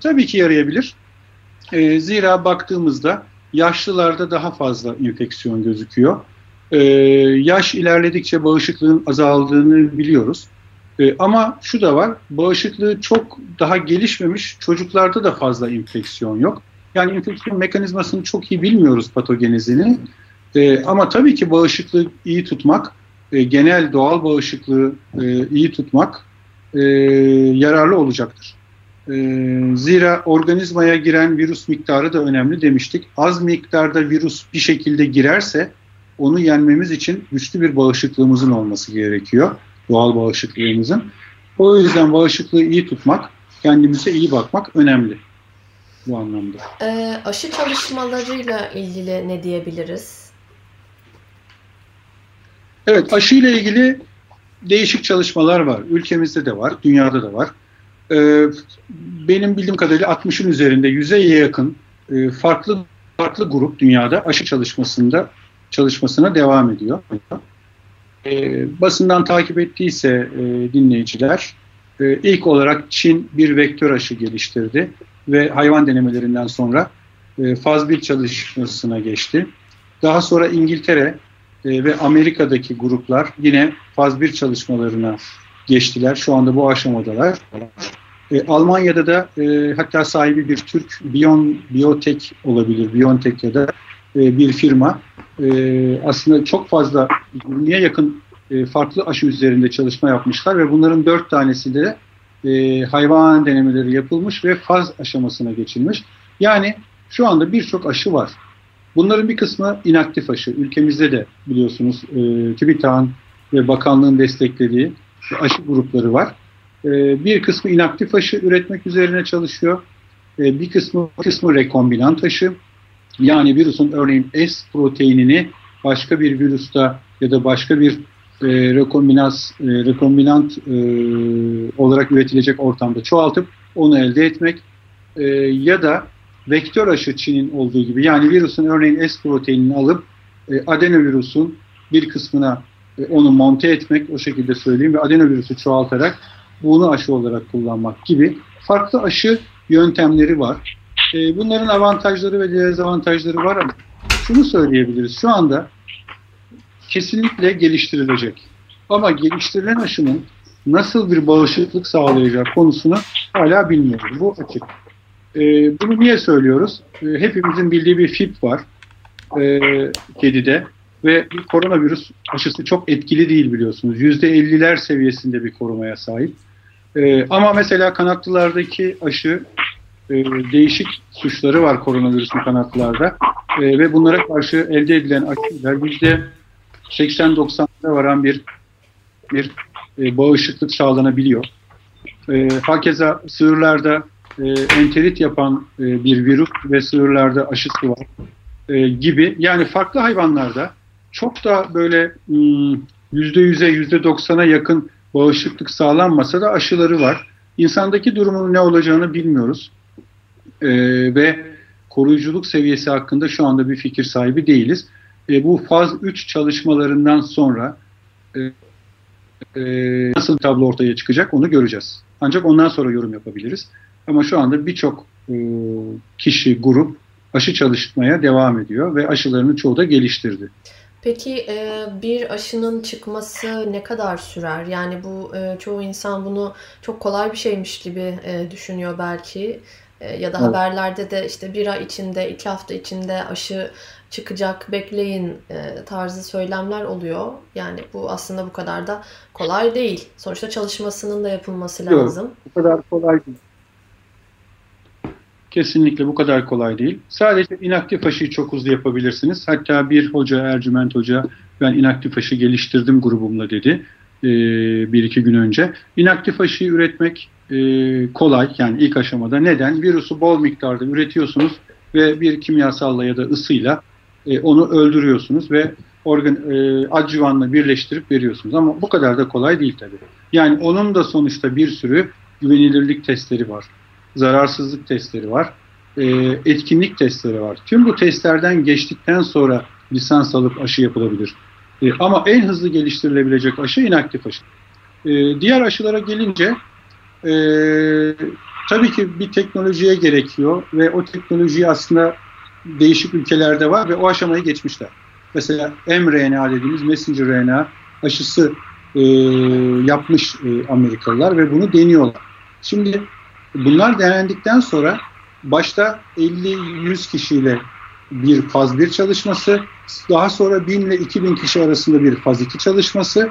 Speaker 2: Tabii ki yarayabilir. E, zira baktığımızda yaşlılarda daha fazla enfeksiyon gözüküyor. E, yaş ilerledikçe bağışıklığın azaldığını biliyoruz. Ama şu da var, bağışıklığı çok daha gelişmemiş çocuklarda da fazla enfeksiyon yok. Yani enfeksiyon mekanizmasını çok iyi bilmiyoruz patogenezini. E, ama tabii ki bağışıklığı iyi tutmak, e, genel doğal bağışıklığı e, iyi tutmak e, yararlı olacaktır. E, zira organizmaya giren virüs miktarı da önemli demiştik. Az miktarda virüs bir şekilde girerse onu yenmemiz için güçlü bir bağışıklığımızın olması gerekiyor. Doğal bağışıklığımızın. O yüzden bağışıklığı iyi tutmak, kendimize iyi bakmak önemli bu anlamda.
Speaker 1: E, aşı çalışmalarıyla ilgili ne diyebiliriz?
Speaker 2: Evet, aşı ile ilgili değişik çalışmalar var. Ülkemizde de var, dünyada da var. Ee, benim bildiğim kadarıyla 60'ın üzerinde yüzeye yakın e, farklı farklı grup dünyada aşı çalışmasında çalışmasına devam ediyor. E, basından takip ettiyse e, dinleyiciler e, ilk olarak Çin bir vektör aşı geliştirdi ve hayvan denemelerinden sonra e, faz 1 çalışmasına geçti. Daha sonra İngiltere e, ve Amerika'daki gruplar yine faz 1 çalışmalarına geçtiler. Şu anda bu aşamadalar. E, Almanya'da da e, hatta sahibi bir Türk Bion Biotech olabilir, Biontech ya da e, bir firma. E, aslında çok fazla niye yakın e, farklı aşı üzerinde çalışma yapmışlar ve bunların dört tanesi de e, hayvan denemeleri yapılmış ve faz aşamasına geçilmiş. Yani şu anda birçok aşı var. Bunların bir kısmı inaktif aşı. Ülkemizde de biliyorsunuz e, TÜBİTAK'ın ve bakanlığın desteklediği aşı grupları var. E, bir kısmı inaktif aşı üretmek üzerine çalışıyor. E, bir kısmı bir kısmı rekombinant aşı. Yani virüsün örneğin S proteinini başka bir virüste ya da başka bir e, rekombinans, e, rekombinant e, olarak üretilecek ortamda çoğaltıp onu elde etmek e, ya da vektör aşı Çin'in olduğu gibi yani virüsün örneğin S proteinini alıp e, adenovirüsün bir kısmına e, onu monte etmek o şekilde söyleyeyim ve adenovirüsü çoğaltarak bunu aşı olarak kullanmak gibi farklı aşı yöntemleri var. E, bunların avantajları ve dezavantajları var ama şunu söyleyebiliriz. Şu anda kesinlikle geliştirilecek. Ama geliştirilen aşının nasıl bir bağışıklık sağlayacak konusunu hala bilmiyoruz. Bu açık. E, bunu niye söylüyoruz? E, hepimizin bildiği bir FIP var e, kedide ve bir koronavirüs aşısı çok etkili değil biliyorsunuz. %50'ler seviyesinde bir korumaya sahip. E, ama mesela kanatlılardaki aşı e, değişik suçları var koronavirüsün kanatlılarda e, ve bunlara karşı elde edilen aşılar %80-90'a varan bir bir e, bağışıklık sağlanabiliyor. E, hakeza sığırlarda e, enterit yapan e, bir virüs ve sığırlarda aşısı var e, gibi. Yani farklı hayvanlarda çok da böyle yüzde yüze yüzde doksana yakın bağışıklık sağlanmasa da aşıları var. İnsandaki durumun ne olacağını bilmiyoruz. E, ve koruyuculuk seviyesi hakkında şu anda bir fikir sahibi değiliz. E, bu faz 3 çalışmalarından sonra e, e, nasıl bir tablo ortaya çıkacak onu göreceğiz. Ancak ondan sonra yorum yapabiliriz. Ama şu anda birçok e, kişi, grup aşı çalışmaya devam ediyor ve aşılarını çoğu da geliştirdi.
Speaker 1: Peki e, bir aşının çıkması ne kadar sürer? Yani bu e, çoğu insan bunu çok kolay bir şeymiş gibi düşünüyor belki. Ya da evet. haberlerde de işte bir ay içinde, iki hafta içinde aşı çıkacak, bekleyin tarzı söylemler oluyor. Yani bu aslında bu kadar da kolay değil. Sonuçta çalışmasının da yapılması lazım. Yok,
Speaker 2: bu kadar kolay değil. Kesinlikle bu kadar kolay değil. Sadece inaktif aşıyı çok hızlı yapabilirsiniz. Hatta bir hoca, Ercüment Hoca, ben inaktif aşı geliştirdim grubumla dedi e, bir iki gün önce. İnaktif aşıyı üretmek e, kolay yani ilk aşamada. Neden? Virüsü bol miktarda üretiyorsunuz ve bir kimyasalla ya da ısıyla e, onu öldürüyorsunuz ve organ e, adjüvanla birleştirip veriyorsunuz. Ama bu kadar da kolay değil tabii. Yani onun da sonuçta bir sürü güvenilirlik testleri var. Zararsızlık testleri var. E, etkinlik testleri var. Tüm bu testlerden geçtikten sonra lisans alıp aşı yapılabilir. E, ama en hızlı geliştirilebilecek aşı inaktif aşı. E, diğer aşılara gelince e, tabii ki bir teknolojiye gerekiyor ve o teknoloji aslında değişik ülkelerde var ve o aşamayı geçmişler. Mesela mRNA dediğimiz messenger RNA aşısı e, yapmış e, Amerikalılar ve bunu deniyorlar. Şimdi bunlar denendikten sonra başta 50-100 kişiyle bir faz 1 çalışması, daha sonra 1000 ile 2000 kişi arasında bir faz 2 çalışması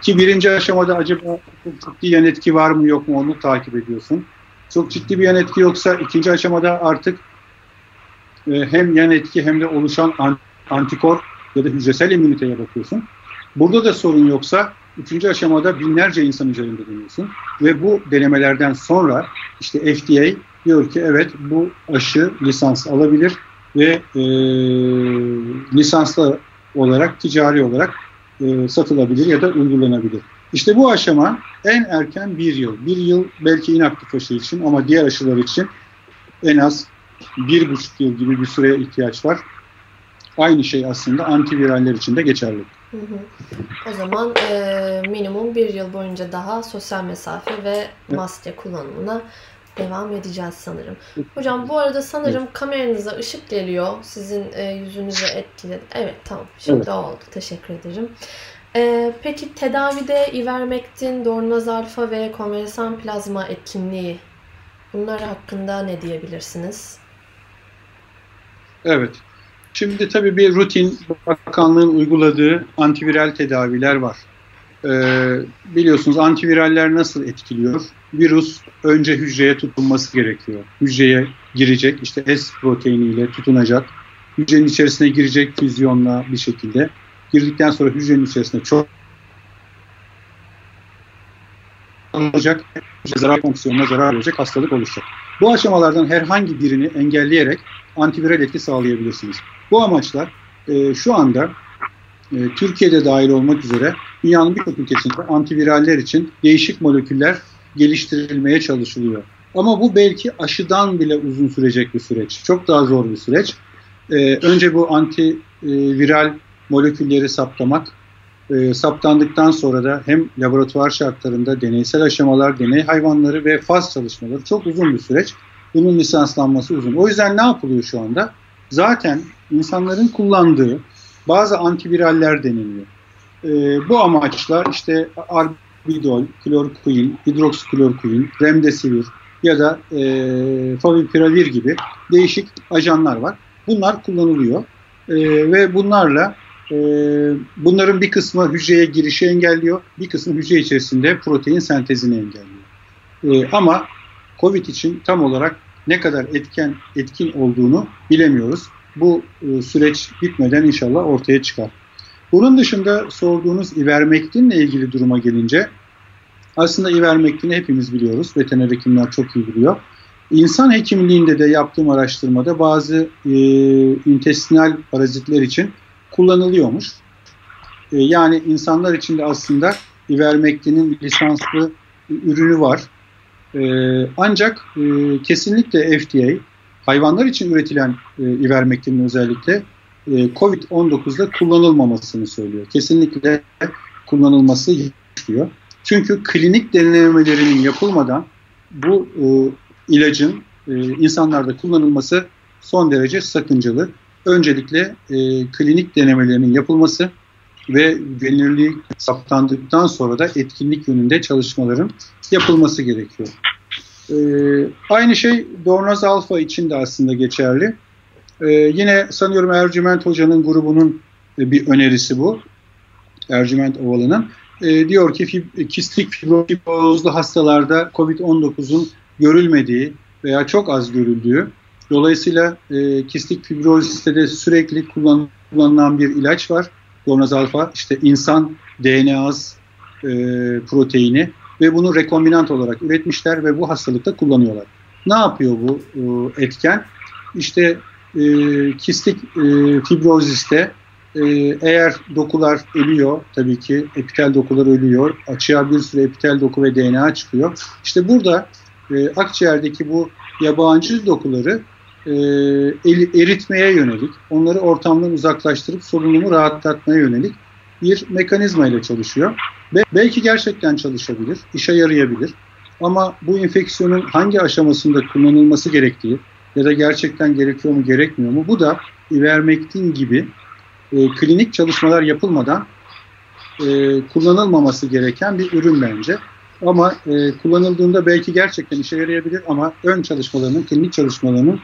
Speaker 2: ki birinci aşamada acaba çok ciddi yan etki var mı yok mu onu takip ediyorsun. Çok ciddi bir yan etki yoksa ikinci aşamada artık e, hem yan etki hem de oluşan antikor ya da hücresel immüniteye bakıyorsun. Burada da sorun yoksa üçüncü aşamada binlerce insan üzerinde deniyorsun. Ve bu denemelerden sonra işte FDA diyor ki evet bu aşı lisans alabilir ve e, lisanslı olarak, ticari olarak e, satılabilir ya da uygulanabilir. İşte bu aşama en erken bir yıl. Bir yıl belki inaktif aşı için ama diğer aşılar için en az bir buçuk yıl gibi bir süreye ihtiyaç var. Aynı şey aslında antiviraller için de geçerli. Hı hı.
Speaker 1: O zaman e, minimum bir yıl boyunca daha sosyal mesafe ve maske kullanımına devam edeceğiz sanırım. Hocam bu arada sanırım evet. kameranıza ışık geliyor. Sizin e, yüzünüze etkiledi. Evet tamam. Şimdi evet. oldu. Teşekkür ederim. E, peki tedavide ivermektin, dornaz alfa ve konvalesan plazma etkinliği bunlar hakkında ne diyebilirsiniz?
Speaker 2: Evet. Şimdi tabii bir rutin bakanlığın uyguladığı antiviral tedaviler var. Ee, biliyorsunuz antiviraller nasıl etkiliyor? Virüs önce hücreye tutunması gerekiyor. Hücreye girecek, işte S proteiniyle tutunacak. Hücrenin içerisine girecek füzyonla bir şekilde. Girdikten sonra hücrenin içerisinde çok olacak, zarar fonksiyonuna zarar verecek hastalık oluşacak. Bu aşamalardan herhangi birini engelleyerek antiviral etki sağlayabilirsiniz. Bu amaçlar e, şu anda e, Türkiye'de dahil olmak üzere dünyanın birçok ülkesinde antiviraller için değişik moleküller geliştirilmeye çalışılıyor. Ama bu belki aşıdan bile uzun sürecek bir süreç. Çok daha zor bir süreç. E, önce bu antiviral molekülleri saptamak, e, saptandıktan sonra da hem laboratuvar şartlarında deneysel aşamalar, deney hayvanları ve faz çalışmaları çok uzun bir süreç. Bunun lisanslanması uzun. O yüzden ne yapılıyor şu anda? Zaten insanların kullandığı bazı antiviraller deniliyor. E, bu amaçla işte arbidol, klorkuin, hidroksiklorkuin, remdesivir ya da e, favipiravir gibi değişik ajanlar var. Bunlar kullanılıyor e, ve bunlarla e, bunların bir kısmı hücreye girişi engelliyor, bir kısmı hücre içerisinde protein sentezini engelliyor. E, ama COVID için tam olarak ne kadar etken etkin olduğunu bilemiyoruz. Bu e, süreç bitmeden inşallah ortaya çıkar. Bunun dışında sorduğunuz ivermektinle ilgili duruma gelince aslında ivermektini hepimiz biliyoruz. Veteriner hekimler çok iyi biliyor. İnsan hekimliğinde de yaptığım araştırmada bazı e, intestinal parazitler için kullanılıyormuş. E, yani insanlar için de aslında ivermektinin lisanslı ürünü var. E, ancak e, kesinlikle FDA hayvanlar için üretilen e, ivermektinin özellikle e, COVID-19'da kullanılmamasını söylüyor. Kesinlikle kullanılması diyor. Çünkü klinik denemelerinin yapılmadan bu e, ilacın e, insanlarda kullanılması son derece sakıncalı. Öncelikle e, klinik denemelerinin yapılması ve güvenilirliği saptandıktan sonra da etkinlik yönünde çalışmaların yapılması gerekiyor. E, aynı şey Dornaz Alfa için de aslında geçerli. E, yine sanıyorum Ercüment Hoca'nın grubunun e, bir önerisi bu. Ercüment Ovalı'nın. E, diyor ki fib, kistik fibrozlu hastalarda COVID-19'un görülmediği veya çok az görüldüğü, dolayısıyla e, kistik fibroziste de sürekli kullanılan bir ilaç var. Dornaz alfa işte insan DNA'sı e, proteini ve bunu rekombinant olarak üretmişler ve bu hastalıkta kullanıyorlar. Ne yapıyor bu e, etken? işte e, kistik e, fibroziste e, eğer dokular ölüyor tabii ki epitel dokular ölüyor. Açığa bir süre epitel doku ve DNA çıkıyor. İşte burada e, akciğerdeki bu yabancı dokuları e, eritmeye yönelik, onları ortamdan uzaklaştırıp solunumu rahatlatmaya yönelik bir mekanizma ile çalışıyor. Be belki gerçekten çalışabilir, işe yarayabilir. Ama bu infeksiyonun hangi aşamasında kullanılması gerektiği ya da gerçekten gerekiyor mu gerekmiyor mu bu da ivermektin gibi e, klinik çalışmalar yapılmadan e, kullanılmaması gereken bir ürün bence. Ama e, kullanıldığında belki gerçekten işe yarayabilir ama ön çalışmalarının, klinik çalışmalarının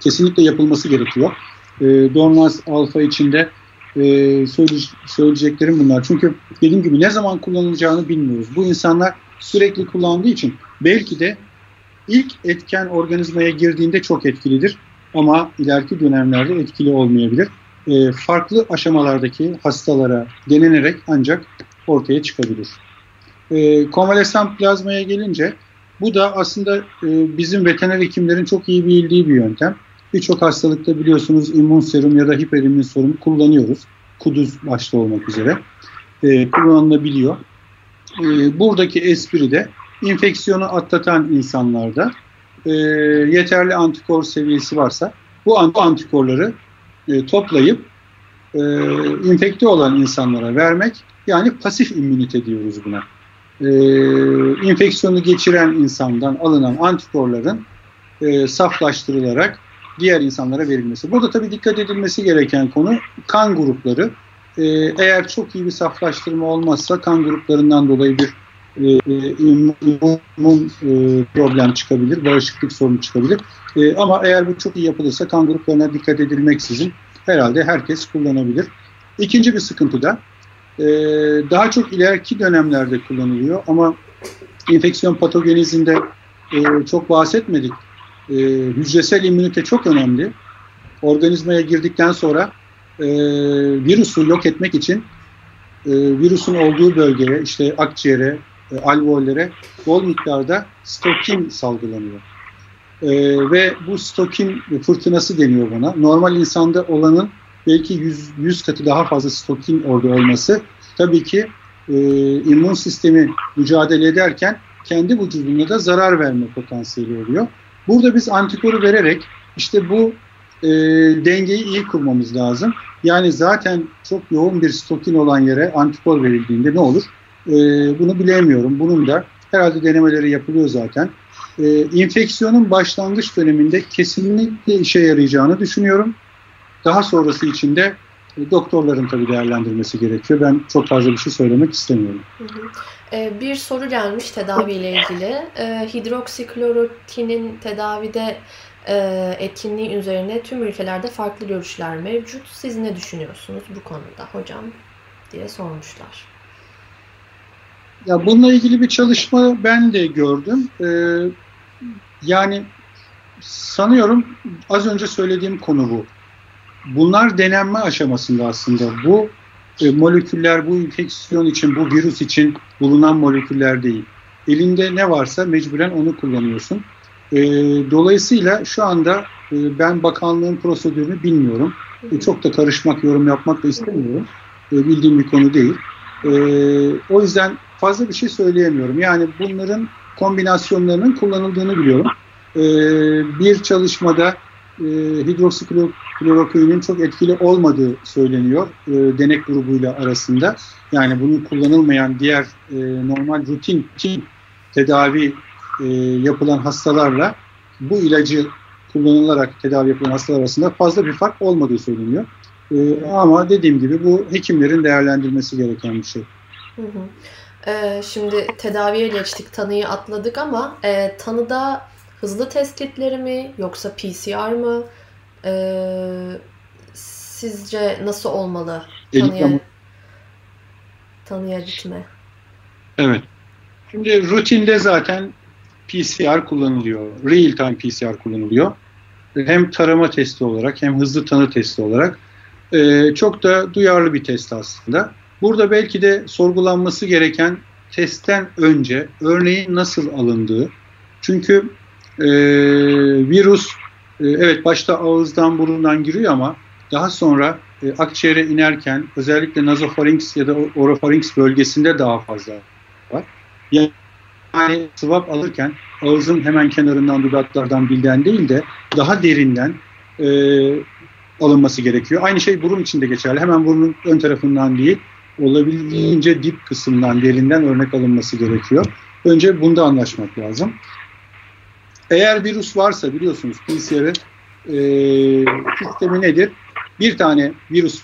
Speaker 2: kesinlikle yapılması gerekiyor. E, Dornaz Alfa içinde e, söyleyeceklerim bunlar. Çünkü dediğim gibi ne zaman kullanılacağını bilmiyoruz. Bu insanlar sürekli kullandığı için belki de ilk etken organizmaya girdiğinde çok etkilidir ama ileriki dönemlerde etkili olmayabilir. E, farklı aşamalardaki hastalara denenerek ancak ortaya çıkabilir. E, konvalesan plazmaya gelince bu da aslında e, bizim veteriner hekimlerin çok iyi bildiği bir yöntem. Birçok hastalıkta biliyorsunuz immün serum ya da hiperimmün serum kullanıyoruz. Kuduz başta olmak üzere. E, kullanılabiliyor. E, buradaki espri de infeksiyonu atlatan insanlarda e, yeterli antikor seviyesi varsa bu antikorları e, toplayıp e, infekte olan insanlara vermek yani pasif immünite diyoruz buna. E, infeksiyonu geçiren insandan alınan antikorların e, saflaştırılarak diğer insanlara verilmesi. Burada tabii dikkat edilmesi gereken konu kan grupları. E, eğer çok iyi bir saflaştırma olmazsa kan gruplarından dolayı bir e, immün e, problem çıkabilir, bağışıklık sorunu çıkabilir. E, ama eğer bu çok iyi yapılırsa kan gruplarına dikkat edilmeksizin herhalde herkes kullanabilir. İkinci bir sıkıntı da e, daha çok ileriki dönemlerde kullanılıyor ama enfeksiyon patogenizinde e, çok bahsetmedik. E, hücresel immünite çok önemli. Organizmaya girdikten sonra e, virüsü yok etmek için e, virüsün olduğu bölgeye, işte akciğere, e, alveollere bol miktarda stokin salgılanıyor. E, ve bu stokin fırtınası deniyor buna. Normal insanda olanın belki 100, 100 katı daha fazla stokin orada olması tabii ki e, immün sistemi mücadele ederken kendi vücuduna da zarar verme potansiyeli oluyor. Burada biz antikoru vererek işte bu e, dengeyi iyi kurmamız lazım. Yani zaten çok yoğun bir stokin olan yere antikor verildiğinde ne olur? E, bunu bilemiyorum. Bunun da herhalde denemeleri yapılıyor zaten. E, infeksiyonun başlangıç döneminde kesinlikle işe yarayacağını düşünüyorum. Daha sonrası için de e, doktorların tabii değerlendirmesi gerekiyor. Ben çok fazla bir şey söylemek istemiyorum. Hı hı.
Speaker 1: E, bir soru gelmiş tedaviyle ilgili. E, hidroksiklorotinin tedavide e, etkinliği üzerine tüm ülkelerde farklı görüşler mevcut. Siz ne düşünüyorsunuz bu konuda hocam diye sormuşlar.
Speaker 2: Ya bununla ilgili bir çalışma ben de gördüm. Ee, yani sanıyorum az önce söylediğim konu bu. Bunlar denenme aşamasında aslında. Bu e, moleküller bu infeksiyon için, bu virüs için bulunan moleküller değil. Elinde ne varsa mecburen onu kullanıyorsun. E, dolayısıyla şu anda e, ben bakanlığın prosedürünü bilmiyorum. E, çok da karışmak, yorum yapmak da istemiyorum. E, bildiğim bir konu değil. E, o yüzden fazla bir şey söyleyemiyorum. Yani bunların kombinasyonlarının kullanıldığını biliyorum. E, bir çalışmada e, hidroksiklorokuinin çok etkili olmadığı söyleniyor e, denek grubuyla arasında. Yani bunun kullanılmayan diğer e, normal rutin tedavi e, yapılan hastalarla bu ilacı kullanılarak tedavi yapılan hastalar arasında fazla bir fark olmadığı söyleniyor. E, ama dediğim gibi bu hekimlerin değerlendirmesi gereken bir şey. Hı hı.
Speaker 1: Ee, şimdi tedaviye geçtik, tanıyı atladık ama e, tanıda hızlı test kitleri mi yoksa PCR mı? Ee, sizce nasıl olmalı tanıya, tanıya gitme?
Speaker 2: Evet. Şimdi rutinde zaten PCR kullanılıyor. Real time PCR kullanılıyor. Hem tarama testi olarak hem hızlı tanı testi olarak. Ee, çok da duyarlı bir test aslında. Burada belki de sorgulanması gereken testten önce örneğin nasıl alındığı. Çünkü e, virüs e, evet başta ağızdan burundan giriyor ama daha sonra e, akciğere inerken özellikle nazofarinks ya da orofarinks bölgesinde daha fazla var. Yani swab alırken ağızın hemen kenarından dudaklardan bilden değil de daha derinden e, alınması gerekiyor. Aynı şey burun içinde geçerli. Hemen burnun ön tarafından değil, olabildiğince dip kısımdan, derinden örnek alınması gerekiyor. Önce bunda anlaşmak lazım. Eğer virüs varsa biliyorsunuz PCR'ın e, sistemi nedir? Bir tane virüs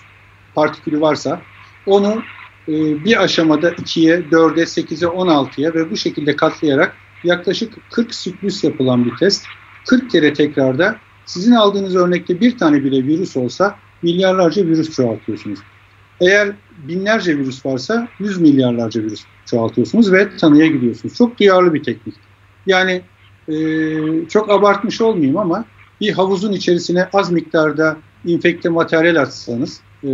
Speaker 2: partikülü varsa onu e, bir aşamada 2'ye, 4'e, 8'e, 16'ya ve bu şekilde katlayarak yaklaşık 40 siklüs yapılan bir test. 40 kere tekrarda sizin aldığınız örnekte bir tane bile virüs olsa milyarlarca virüs çoğaltıyorsunuz. Eğer binlerce virüs varsa yüz milyarlarca virüs çoğaltıyorsunuz ve tanıya gidiyorsunuz. Çok duyarlı bir teknik. Yani e, çok abartmış olmayayım ama bir havuzun içerisine az miktarda infekte materyal atsanız e,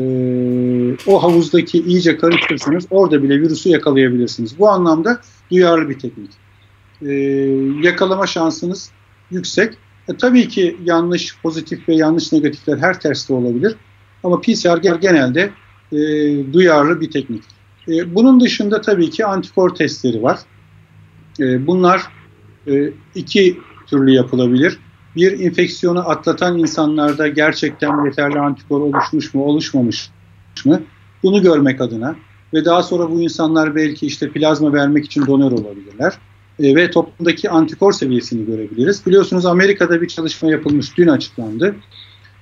Speaker 2: o havuzdaki iyice karıştırırsanız orada bile virüsü yakalayabilirsiniz. Bu anlamda duyarlı bir teknik. E, yakalama şansınız yüksek. E, tabii ki yanlış pozitif ve yanlış negatifler her terste olabilir. Ama PCR genelde e, duyarlı bir teknik. E, bunun dışında tabii ki antikor testleri var. E, bunlar e, iki türlü yapılabilir. Bir infeksiyonu atlatan insanlarda gerçekten yeterli antikor oluşmuş mu, oluşmamış mı? Bunu görmek adına ve daha sonra bu insanlar belki işte plazma vermek için donör olabilirler. E, ve toplumdaki antikor seviyesini görebiliriz. Biliyorsunuz Amerika'da bir çalışma yapılmış, dün açıklandı.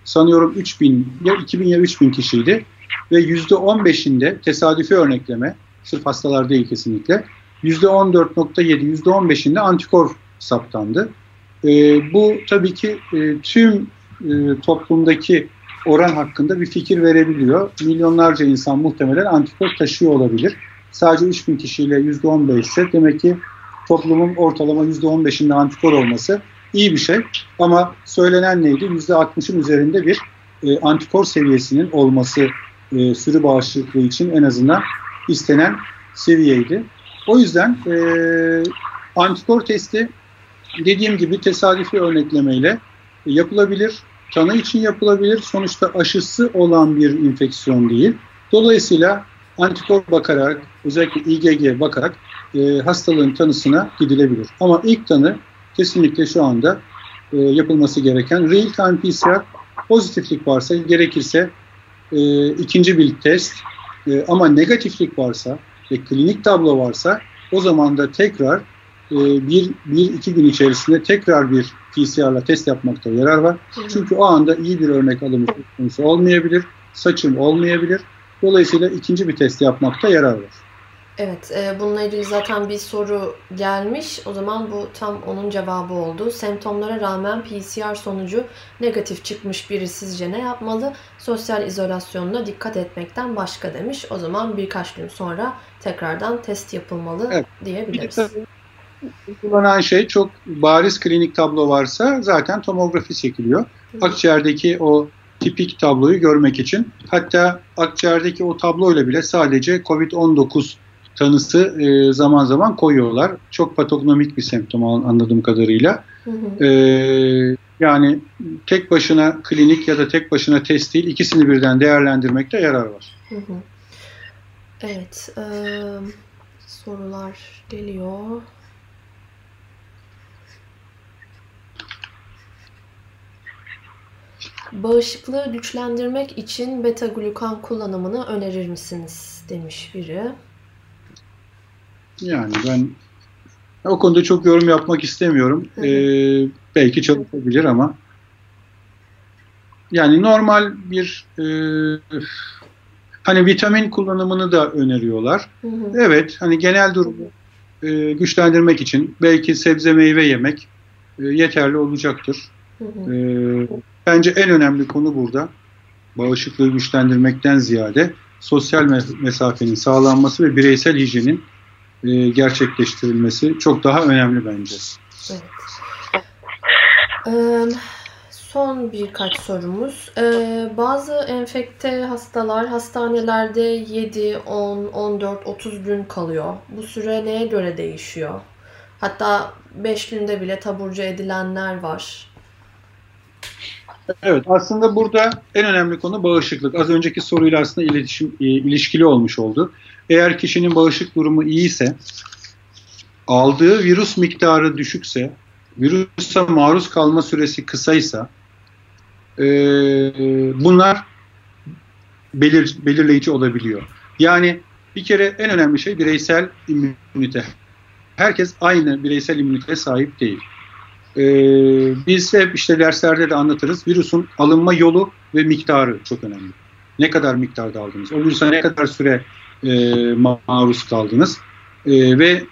Speaker 2: Sanıyorum 3000 ya 2000 ya 3000 kişiydi ve %15'inde tesadüfi örnekleme, sırf hastalar değil kesinlikle, %14.7, %15'inde antikor saptandı. E, bu tabii ki e, tüm e, toplumdaki oran hakkında bir fikir verebiliyor. Milyonlarca insan muhtemelen antikor taşıyor olabilir. Sadece 3000 kişiyle %15 ise demek ki toplumun ortalama %15'inde antikor olması iyi bir şey. Ama söylenen neydi? %60'ın üzerinde bir e, antikor seviyesinin olması e, sürü bağışıklığı için en azından istenen seviyeydi. O yüzden e, antikor testi dediğim gibi tesadüfi örneklemeyle yapılabilir. Tanı için yapılabilir. Sonuçta aşısı olan bir infeksiyon değil. Dolayısıyla antikor bakarak, özellikle IgG bakarak e, hastalığın tanısına gidilebilir. Ama ilk tanı kesinlikle şu anda e, yapılması gereken real time PCR pozitiflik varsa gerekirse e, ikinci bir test e, ama negatiflik varsa ve klinik tablo varsa o zaman da tekrar e, bir, bir iki gün içerisinde tekrar bir PCR'la test yapmakta yarar var. Çünkü o anda iyi bir örnek alımı konusu olmayabilir, saçım olmayabilir. Dolayısıyla ikinci bir test yapmakta yarar var.
Speaker 1: Evet, e, bununla ilgili zaten bir soru gelmiş. O zaman bu tam onun cevabı oldu. Semptomlara rağmen PCR sonucu negatif çıkmış biri sizce ne yapmalı? Sosyal izolasyonuna dikkat etmekten başka demiş. O zaman birkaç gün sonra tekrardan test yapılmalı evet. diyebiliriz.
Speaker 2: Uygulanan şey çok bariz klinik tablo varsa zaten tomografi çekiliyor. Akciğerdeki o tipik tabloyu görmek için. Hatta akciğerdeki o tabloyla bile sadece COVID-19 tanısı e, zaman zaman koyuyorlar. Çok patognomik bir semptom anladığım kadarıyla. Hı hı. E, yani tek başına klinik ya da tek başına test değil, ikisini birden değerlendirmekte yarar var. Hı hı.
Speaker 1: Evet, e, sorular geliyor. Bağışıklığı güçlendirmek için beta glukan kullanımını önerir misiniz demiş biri.
Speaker 2: Yani ben o konuda çok yorum yapmak istemiyorum. Ee, belki çalışabilir ama yani normal bir e, hani vitamin kullanımını da öneriyorlar. Hı hı. Evet hani genel durumu e, güçlendirmek için belki sebze meyve yemek e, yeterli olacaktır. Hı hı. E, bence en önemli konu burada bağışıklığı güçlendirmekten ziyade sosyal mesafenin sağlanması ve bireysel hijyenin e, gerçekleştirilmesi çok daha önemli bence. Evet.
Speaker 1: Ee, son birkaç sorumuz. Ee, bazı enfekte hastalar hastanelerde 7, 10, 14, 30 gün kalıyor. Bu süre neye göre değişiyor? Hatta 5 günde bile taburcu edilenler var.
Speaker 2: Evet aslında burada en önemli konu bağışıklık. Az önceki soruyla aslında iletişim e, ilişkili olmuş oldu. Eğer kişinin bağışıklık durumu iyiyse, aldığı virüs miktarı düşükse, virüse maruz kalma süresi kısaysa, e, bunlar belir, belirleyici olabiliyor. Yani bir kere en önemli şey bireysel immünite. Herkes aynı bireysel immüniteye sahip değil. Ee, biz hep işte derslerde de anlatırız. Virüsün alınma yolu ve miktarı çok önemli. Ne kadar miktarda aldınız? O virüse ne kadar süre e, maruz kaldınız? E, ve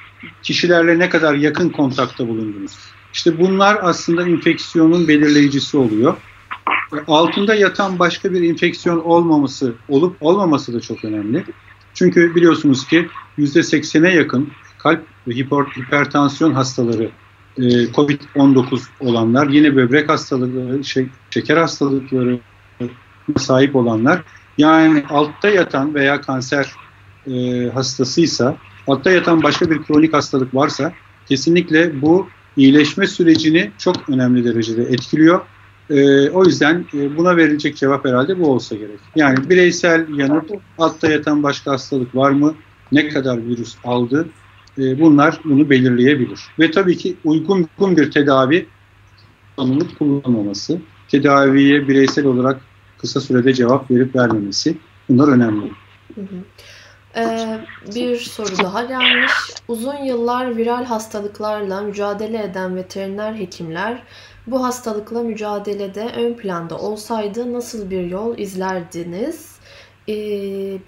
Speaker 2: kişilerle ne kadar yakın kontakta bulundunuz? İşte bunlar aslında enfeksiyonun belirleyicisi oluyor. E, altında yatan başka bir enfeksiyon olmaması, olup olmaması da çok önemli. Çünkü biliyorsunuz ki %80'e yakın kalp ve hiper, hipertansiyon hastaları e, COVID-19 olanlar, yine böbrek hastalıkları, şeker hastalıkları sahip olanlar, yani altta yatan veya kanser e, hastasıysa, altta yatan başka bir kronik hastalık varsa kesinlikle bu iyileşme sürecini çok önemli derecede etkiliyor. E, o yüzden e, buna verilecek cevap herhalde bu olsa gerek. Yani bireysel yanıt, altta yatan başka hastalık var mı? Ne kadar virüs aldı? E, bunlar bunu belirleyebilir. Ve tabii ki uygun, uygun bir tedavi kullanılıp kullanmaması, tedaviye bireysel olarak kısa sürede cevap verip vermemesi bunlar önemli. Hı hı.
Speaker 1: Ee, bir soru daha gelmiş. Uzun yıllar viral hastalıklarla mücadele eden veteriner hekimler bu hastalıkla mücadelede ön planda olsaydı nasıl bir yol izlerdiniz? Ee,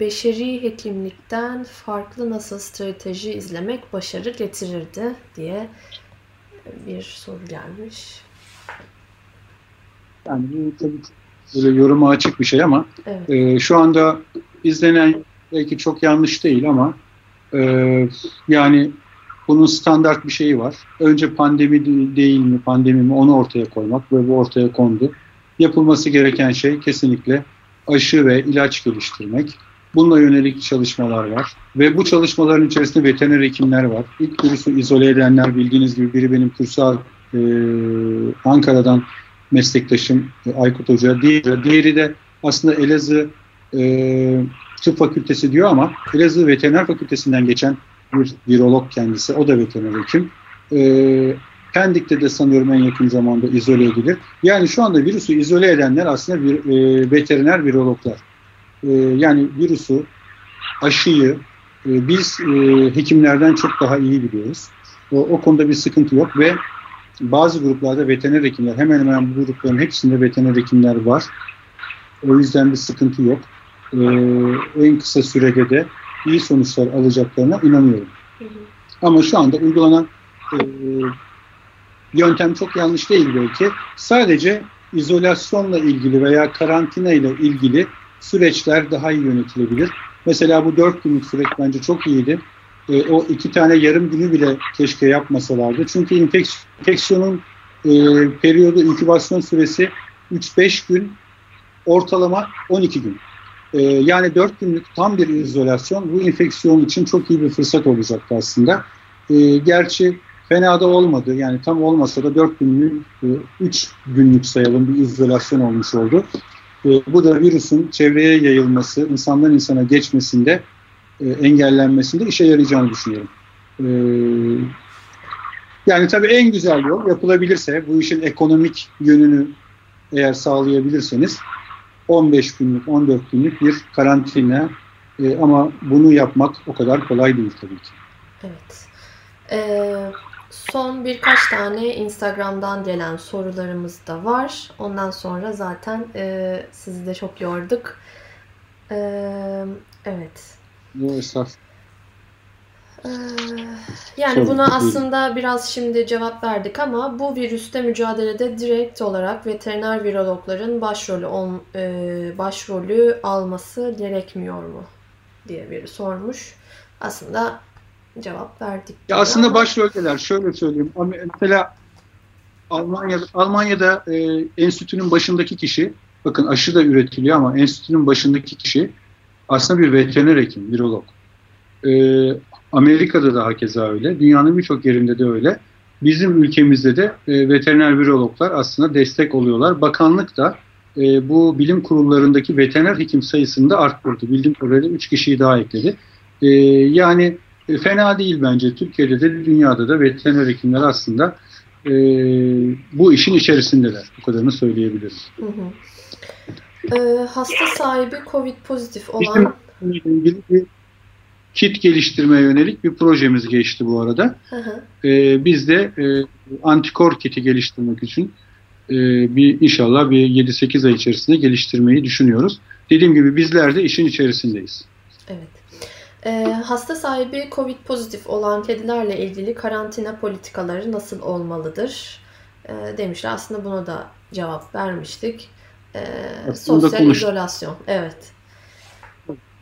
Speaker 1: beşeri hekimlikten farklı nasıl strateji izlemek başarı getirirdi diye bir soru gelmiş.
Speaker 2: Yani bu tabii böyle yoruma açık bir şey ama evet. e, şu anda izlenen belki çok yanlış değil ama e, yani bunun standart bir şeyi var. Önce pandemi değil mi, pandemi mi onu ortaya koymak ve bu ortaya kondu. Yapılması gereken şey kesinlikle aşı ve ilaç geliştirmek. Bununla yönelik çalışmalar var. Ve bu çalışmaların içerisinde veteriner hekimler var. İlk virüsü izole edenler bildiğiniz gibi biri benim Kursal e, Ankara'dan meslektaşım e, Aykut Hoca. Diğeri, diğeri de aslında Elazığ e, Tıp Fakültesi diyor ama Elazığ Veteriner Fakültesinden geçen bir virolog kendisi. O da veteriner hekim. E, Pendik'te de sanıyorum en yakın zamanda izole edilir. Yani şu anda virüsü izole edenler aslında bir, e, veteriner virologlar. E, yani virüsü, aşıyı e, biz e, hekimlerden çok daha iyi biliyoruz. O, o konuda bir sıkıntı yok ve bazı gruplarda veteriner hekimler, hemen hemen bu grupların hepsinde veteriner hekimler var. O yüzden bir sıkıntı yok. E, en kısa sürede de iyi sonuçlar alacaklarına inanıyorum. Ama şu anda uygulanan e, yöntem çok yanlış değil belki. Sadece izolasyonla ilgili veya karantina ile ilgili süreçler daha iyi yönetilebilir. Mesela bu dört günlük süreç bence çok iyiydi. E, o iki tane yarım günü bile keşke yapmasalardı. Çünkü infeksiyonun e, periyodu, inkübasyon süresi 3-5 gün, ortalama 12 gün. E, yani 4 günlük tam bir izolasyon bu enfeksiyon için çok iyi bir fırsat olacaktı aslında. E, gerçi fena da olmadı. Yani tam olmasa da 4 günlük, 3 e, günlük sayalım bir izolasyon olmuş oldu. E, bu da virüsün çevreye yayılması, insandan insana geçmesinde, e, engellenmesinde işe yarayacağını düşünüyorum. Yani tabii en güzel yol yapılabilirse, bu işin ekonomik yönünü eğer sağlayabilirseniz 15 günlük, 14 günlük bir karantina ama bunu yapmak o kadar kolay değil tabii ki.
Speaker 1: Evet. Ee, Son birkaç tane Instagram'dan gelen sorularımız da var. Ondan sonra zaten e, sizi de çok yorduk. E, evet.
Speaker 2: Bu esas.
Speaker 1: E, yani Sorun buna değil. aslında biraz şimdi cevap verdik ama bu virüste mücadelede direkt olarak veteriner virologların başrolü ol, e, başrolü alması gerekmiyor mu diye biri sormuş. Aslında cevap verdik.
Speaker 2: Ya aslında ama... başroldeler. Şöyle söyleyeyim. Mesela Almanya'da, Almanya'da e, enstitünün başındaki kişi, bakın aşı da üretiliyor ama enstitünün başındaki kişi aslında bir veteriner hekim, virolog. E, Amerika'da da hakeza öyle. Dünyanın birçok yerinde de öyle. Bizim ülkemizde de e, veteriner virologlar aslında destek oluyorlar. Bakanlık da e, bu bilim kurullarındaki veteriner hekim sayısını da arttırdı. Bildiğim kadarıyla 3 kişiyi daha ekledi. E, yani e, fena değil bence. Türkiye'de de dünyada da veteriner hekimler aslında e, bu işin içerisindeler. Bu kadarını söyleyebilirim. Hı hı.
Speaker 1: E, hasta sahibi COVID pozitif olan...
Speaker 2: Bizim ilgili bir kit geliştirmeye yönelik bir projemiz geçti bu arada. Hı hı. E, biz de e, antikor kiti geliştirmek için e, bir inşallah bir 7-8 ay içerisinde geliştirmeyi düşünüyoruz. Dediğim gibi bizler de işin içerisindeyiz.
Speaker 1: Evet. E, hasta sahibi COVID pozitif olan kedilerle ilgili karantina politikaları nasıl olmalıdır? E, demişler. Aslında buna da cevap vermiştik. E, sosyal izolasyon. Evet.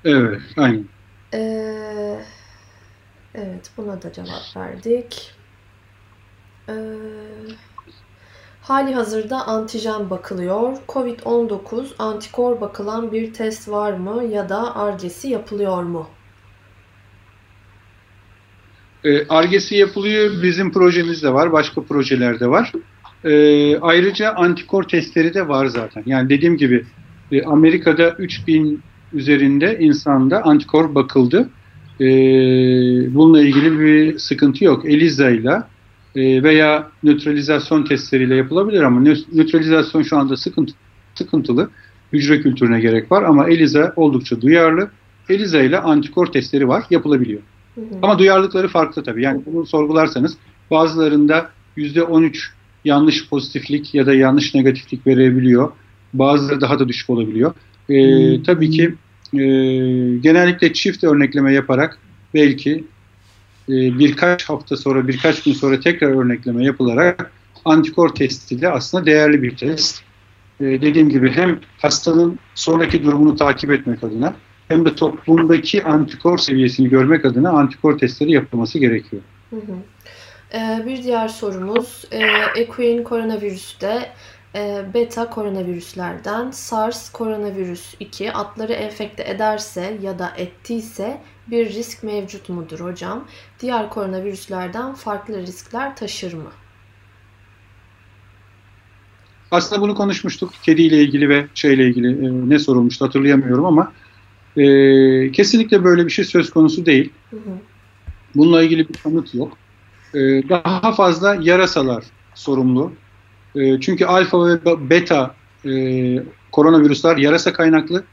Speaker 2: Evet, aynen. E,
Speaker 1: evet, buna da cevap verdik. Eee Hali hazırda antijen bakılıyor. Covid-19 antikor bakılan bir test var mı ya da argesi yapılıyor mu?
Speaker 2: E, argesi yapılıyor. Bizim projemizde var. Başka projelerde var. E, ayrıca antikor testleri de var zaten. Yani dediğim gibi e, Amerika'da 3000 üzerinde insanda antikor bakıldı. E, bununla ilgili bir sıkıntı yok. Eliza ile e, veya nötralizasyon testleriyle yapılabilir ama nötralizasyon şu anda sıkıntı, sıkıntılı. Hücre kültürüne gerek var ama ELISA oldukça duyarlı. ELISA ile antikor testleri var, yapılabiliyor. Hı hı. Ama duyarlılıkları farklı tabii. Yani bunu sorgularsanız bazılarında %13 yanlış pozitiflik ya da yanlış negatiflik verebiliyor. Bazıları daha da düşük olabiliyor. Ee, tabii ki e, genellikle çift örnekleme yaparak belki e, birkaç hafta sonra, birkaç gün sonra tekrar örnekleme yapılarak antikor testi de aslında değerli bir test. E, dediğim gibi hem hastanın sonraki durumunu takip etmek adına hem de toplumdaki antikor seviyesini görmek adına antikor testleri yapılması gerekiyor. Hı hı.
Speaker 1: Ee, bir diğer sorumuz, e, Equine koronavirüste beta koronavirüslerden SARS koronavirüs 2 atları enfekte ederse ya da ettiyse bir risk mevcut mudur hocam? Diğer koronavirüslerden farklı riskler taşır mı?
Speaker 2: Aslında bunu konuşmuştuk. Kediyle ilgili ve şeyle ilgili e, ne sorulmuştu hatırlayamıyorum ama e, kesinlikle böyle bir şey söz konusu değil. Hı hı. Bununla ilgili bir kanıt yok. E, daha fazla yarasalar sorumlu. E, çünkü alfa ve beta e, koronavirüsler yarasa kaynaklı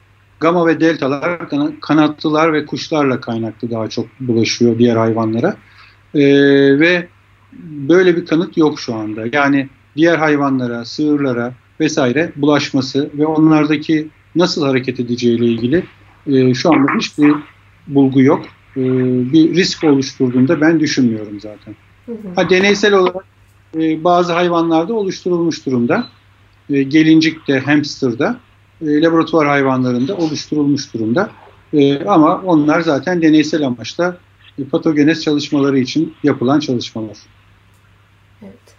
Speaker 2: Gama ve deltalar kanatlılar ve kuşlarla kaynaklı daha çok bulaşıyor diğer hayvanlara. E, ve böyle bir kanıt yok şu anda. Yani diğer hayvanlara, sığırlara vesaire bulaşması ve onlardaki nasıl hareket edeceğiyle ilgili e, şu anda hiçbir bulgu yok. E, bir risk oluşturduğunda ben düşünmüyorum zaten. Ha, deneysel olarak e, bazı hayvanlarda oluşturulmuş durumda. E, gelincikte, hamsterda e, laboratuvar hayvanlarında oluşturulmuş durumda. E, ama onlar zaten deneysel amaçla e, patogenez çalışmaları için yapılan çalışmalar.
Speaker 1: Evet.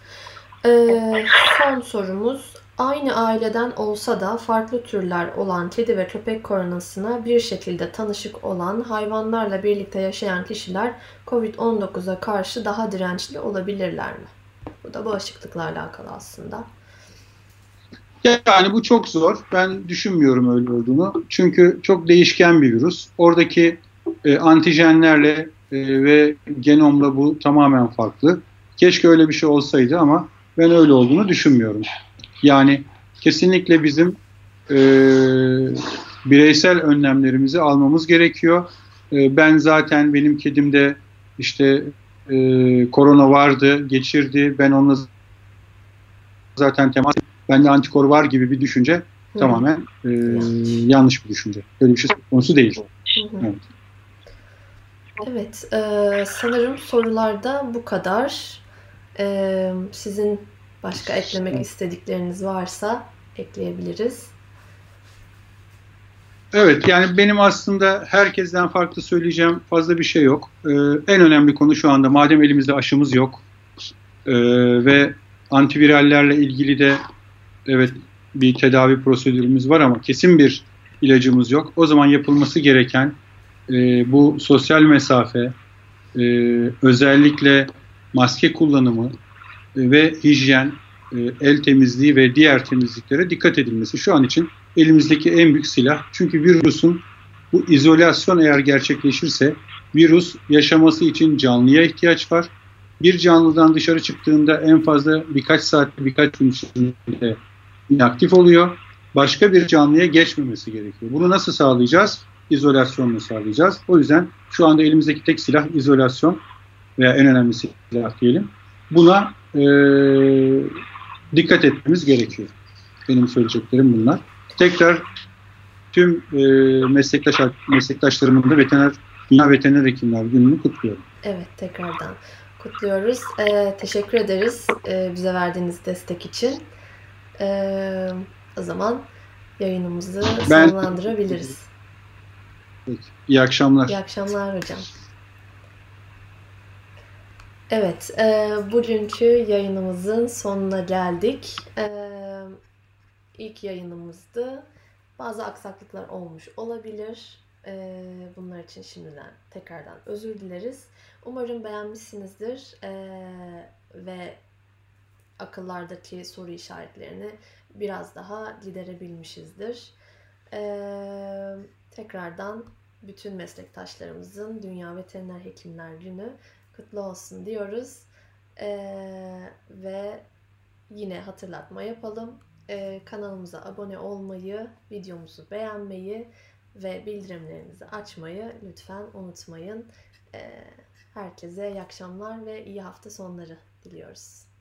Speaker 1: Ee, son sorumuz. Aynı aileden olsa da farklı türler olan kedi ve köpek koronasına bir şekilde tanışık olan hayvanlarla birlikte yaşayan kişiler COVID-19'a karşı daha dirençli olabilirler mi? Bu da bağışıklıkla alakalı aslında.
Speaker 2: Yani bu çok zor. Ben düşünmüyorum öyle olduğunu. Çünkü çok değişken bir virüs. Oradaki e, antijenlerle e, ve genomla bu tamamen farklı. Keşke öyle bir şey olsaydı ama ben öyle olduğunu düşünmüyorum. Yani kesinlikle bizim e, bireysel önlemlerimizi almamız gerekiyor. E, ben zaten benim kedimde işte e, korona vardı, geçirdi. Ben onunla zaten temas bende antikor var gibi bir düşünce Hı. tamamen e, yanlış bir düşünce. Böyle bir şey konusu değil. Hı
Speaker 1: Evet. Evet, e, sanırım sorularda bu kadar. E, sizin başka eklemek istedikleriniz varsa ekleyebiliriz.
Speaker 2: Evet, yani benim aslında herkesten farklı söyleyeceğim fazla bir şey yok. Ee, en önemli konu şu anda madem elimizde aşımız yok e, ve antivirallerle ilgili de evet bir tedavi prosedürümüz var ama kesin bir ilacımız yok. O zaman yapılması gereken e, bu sosyal mesafe, e, özellikle maske kullanımı e, ve hijyen e, el temizliği ve diğer temizliklere dikkat edilmesi şu an için elimizdeki en büyük silah. Çünkü virüsün bu izolasyon eğer gerçekleşirse virüs yaşaması için canlıya ihtiyaç var. Bir canlıdan dışarı çıktığında en fazla birkaç saat, birkaç gün içinde inaktif oluyor. Başka bir canlıya geçmemesi gerekiyor. Bunu nasıl sağlayacağız? İzolasyonla sağlayacağız. O yüzden şu anda elimizdeki tek silah izolasyon veya en önemli silah diyelim. Buna e, dikkat etmemiz gerekiyor. Benim söyleyeceklerim bunlar. Tekrar tüm e, meslektaş meslektaşlarımın da veteriner Dünya Veteriner Hekimler Günü'nü kutluyorum.
Speaker 1: Evet, tekrardan kutluyoruz. Ee, teşekkür ederiz e, bize verdiğiniz destek için. Ee, o zaman yayınımızı ben, sonlandırabiliriz.
Speaker 2: Peki, iyi akşamlar.
Speaker 1: İyi akşamlar hocam. Evet, e, bugünkü yayınımızın sonuna geldik. E, ilk yayınımızdı. Bazı aksaklıklar olmuş olabilir. E, bunlar için şimdiden tekrardan özür dileriz. Umarım beğenmişsinizdir e, ve akıllardaki soru işaretlerini biraz daha giderebilmişizdir. E, tekrardan bütün meslektaşlarımızın Dünya Veteriner Hekimler Günü kutlu olsun diyoruz. Ee, ve yine hatırlatma yapalım. Ee, kanalımıza abone olmayı, videomuzu beğenmeyi ve bildirimlerinizi açmayı lütfen unutmayın. Ee, herkese iyi akşamlar ve iyi hafta sonları diliyoruz.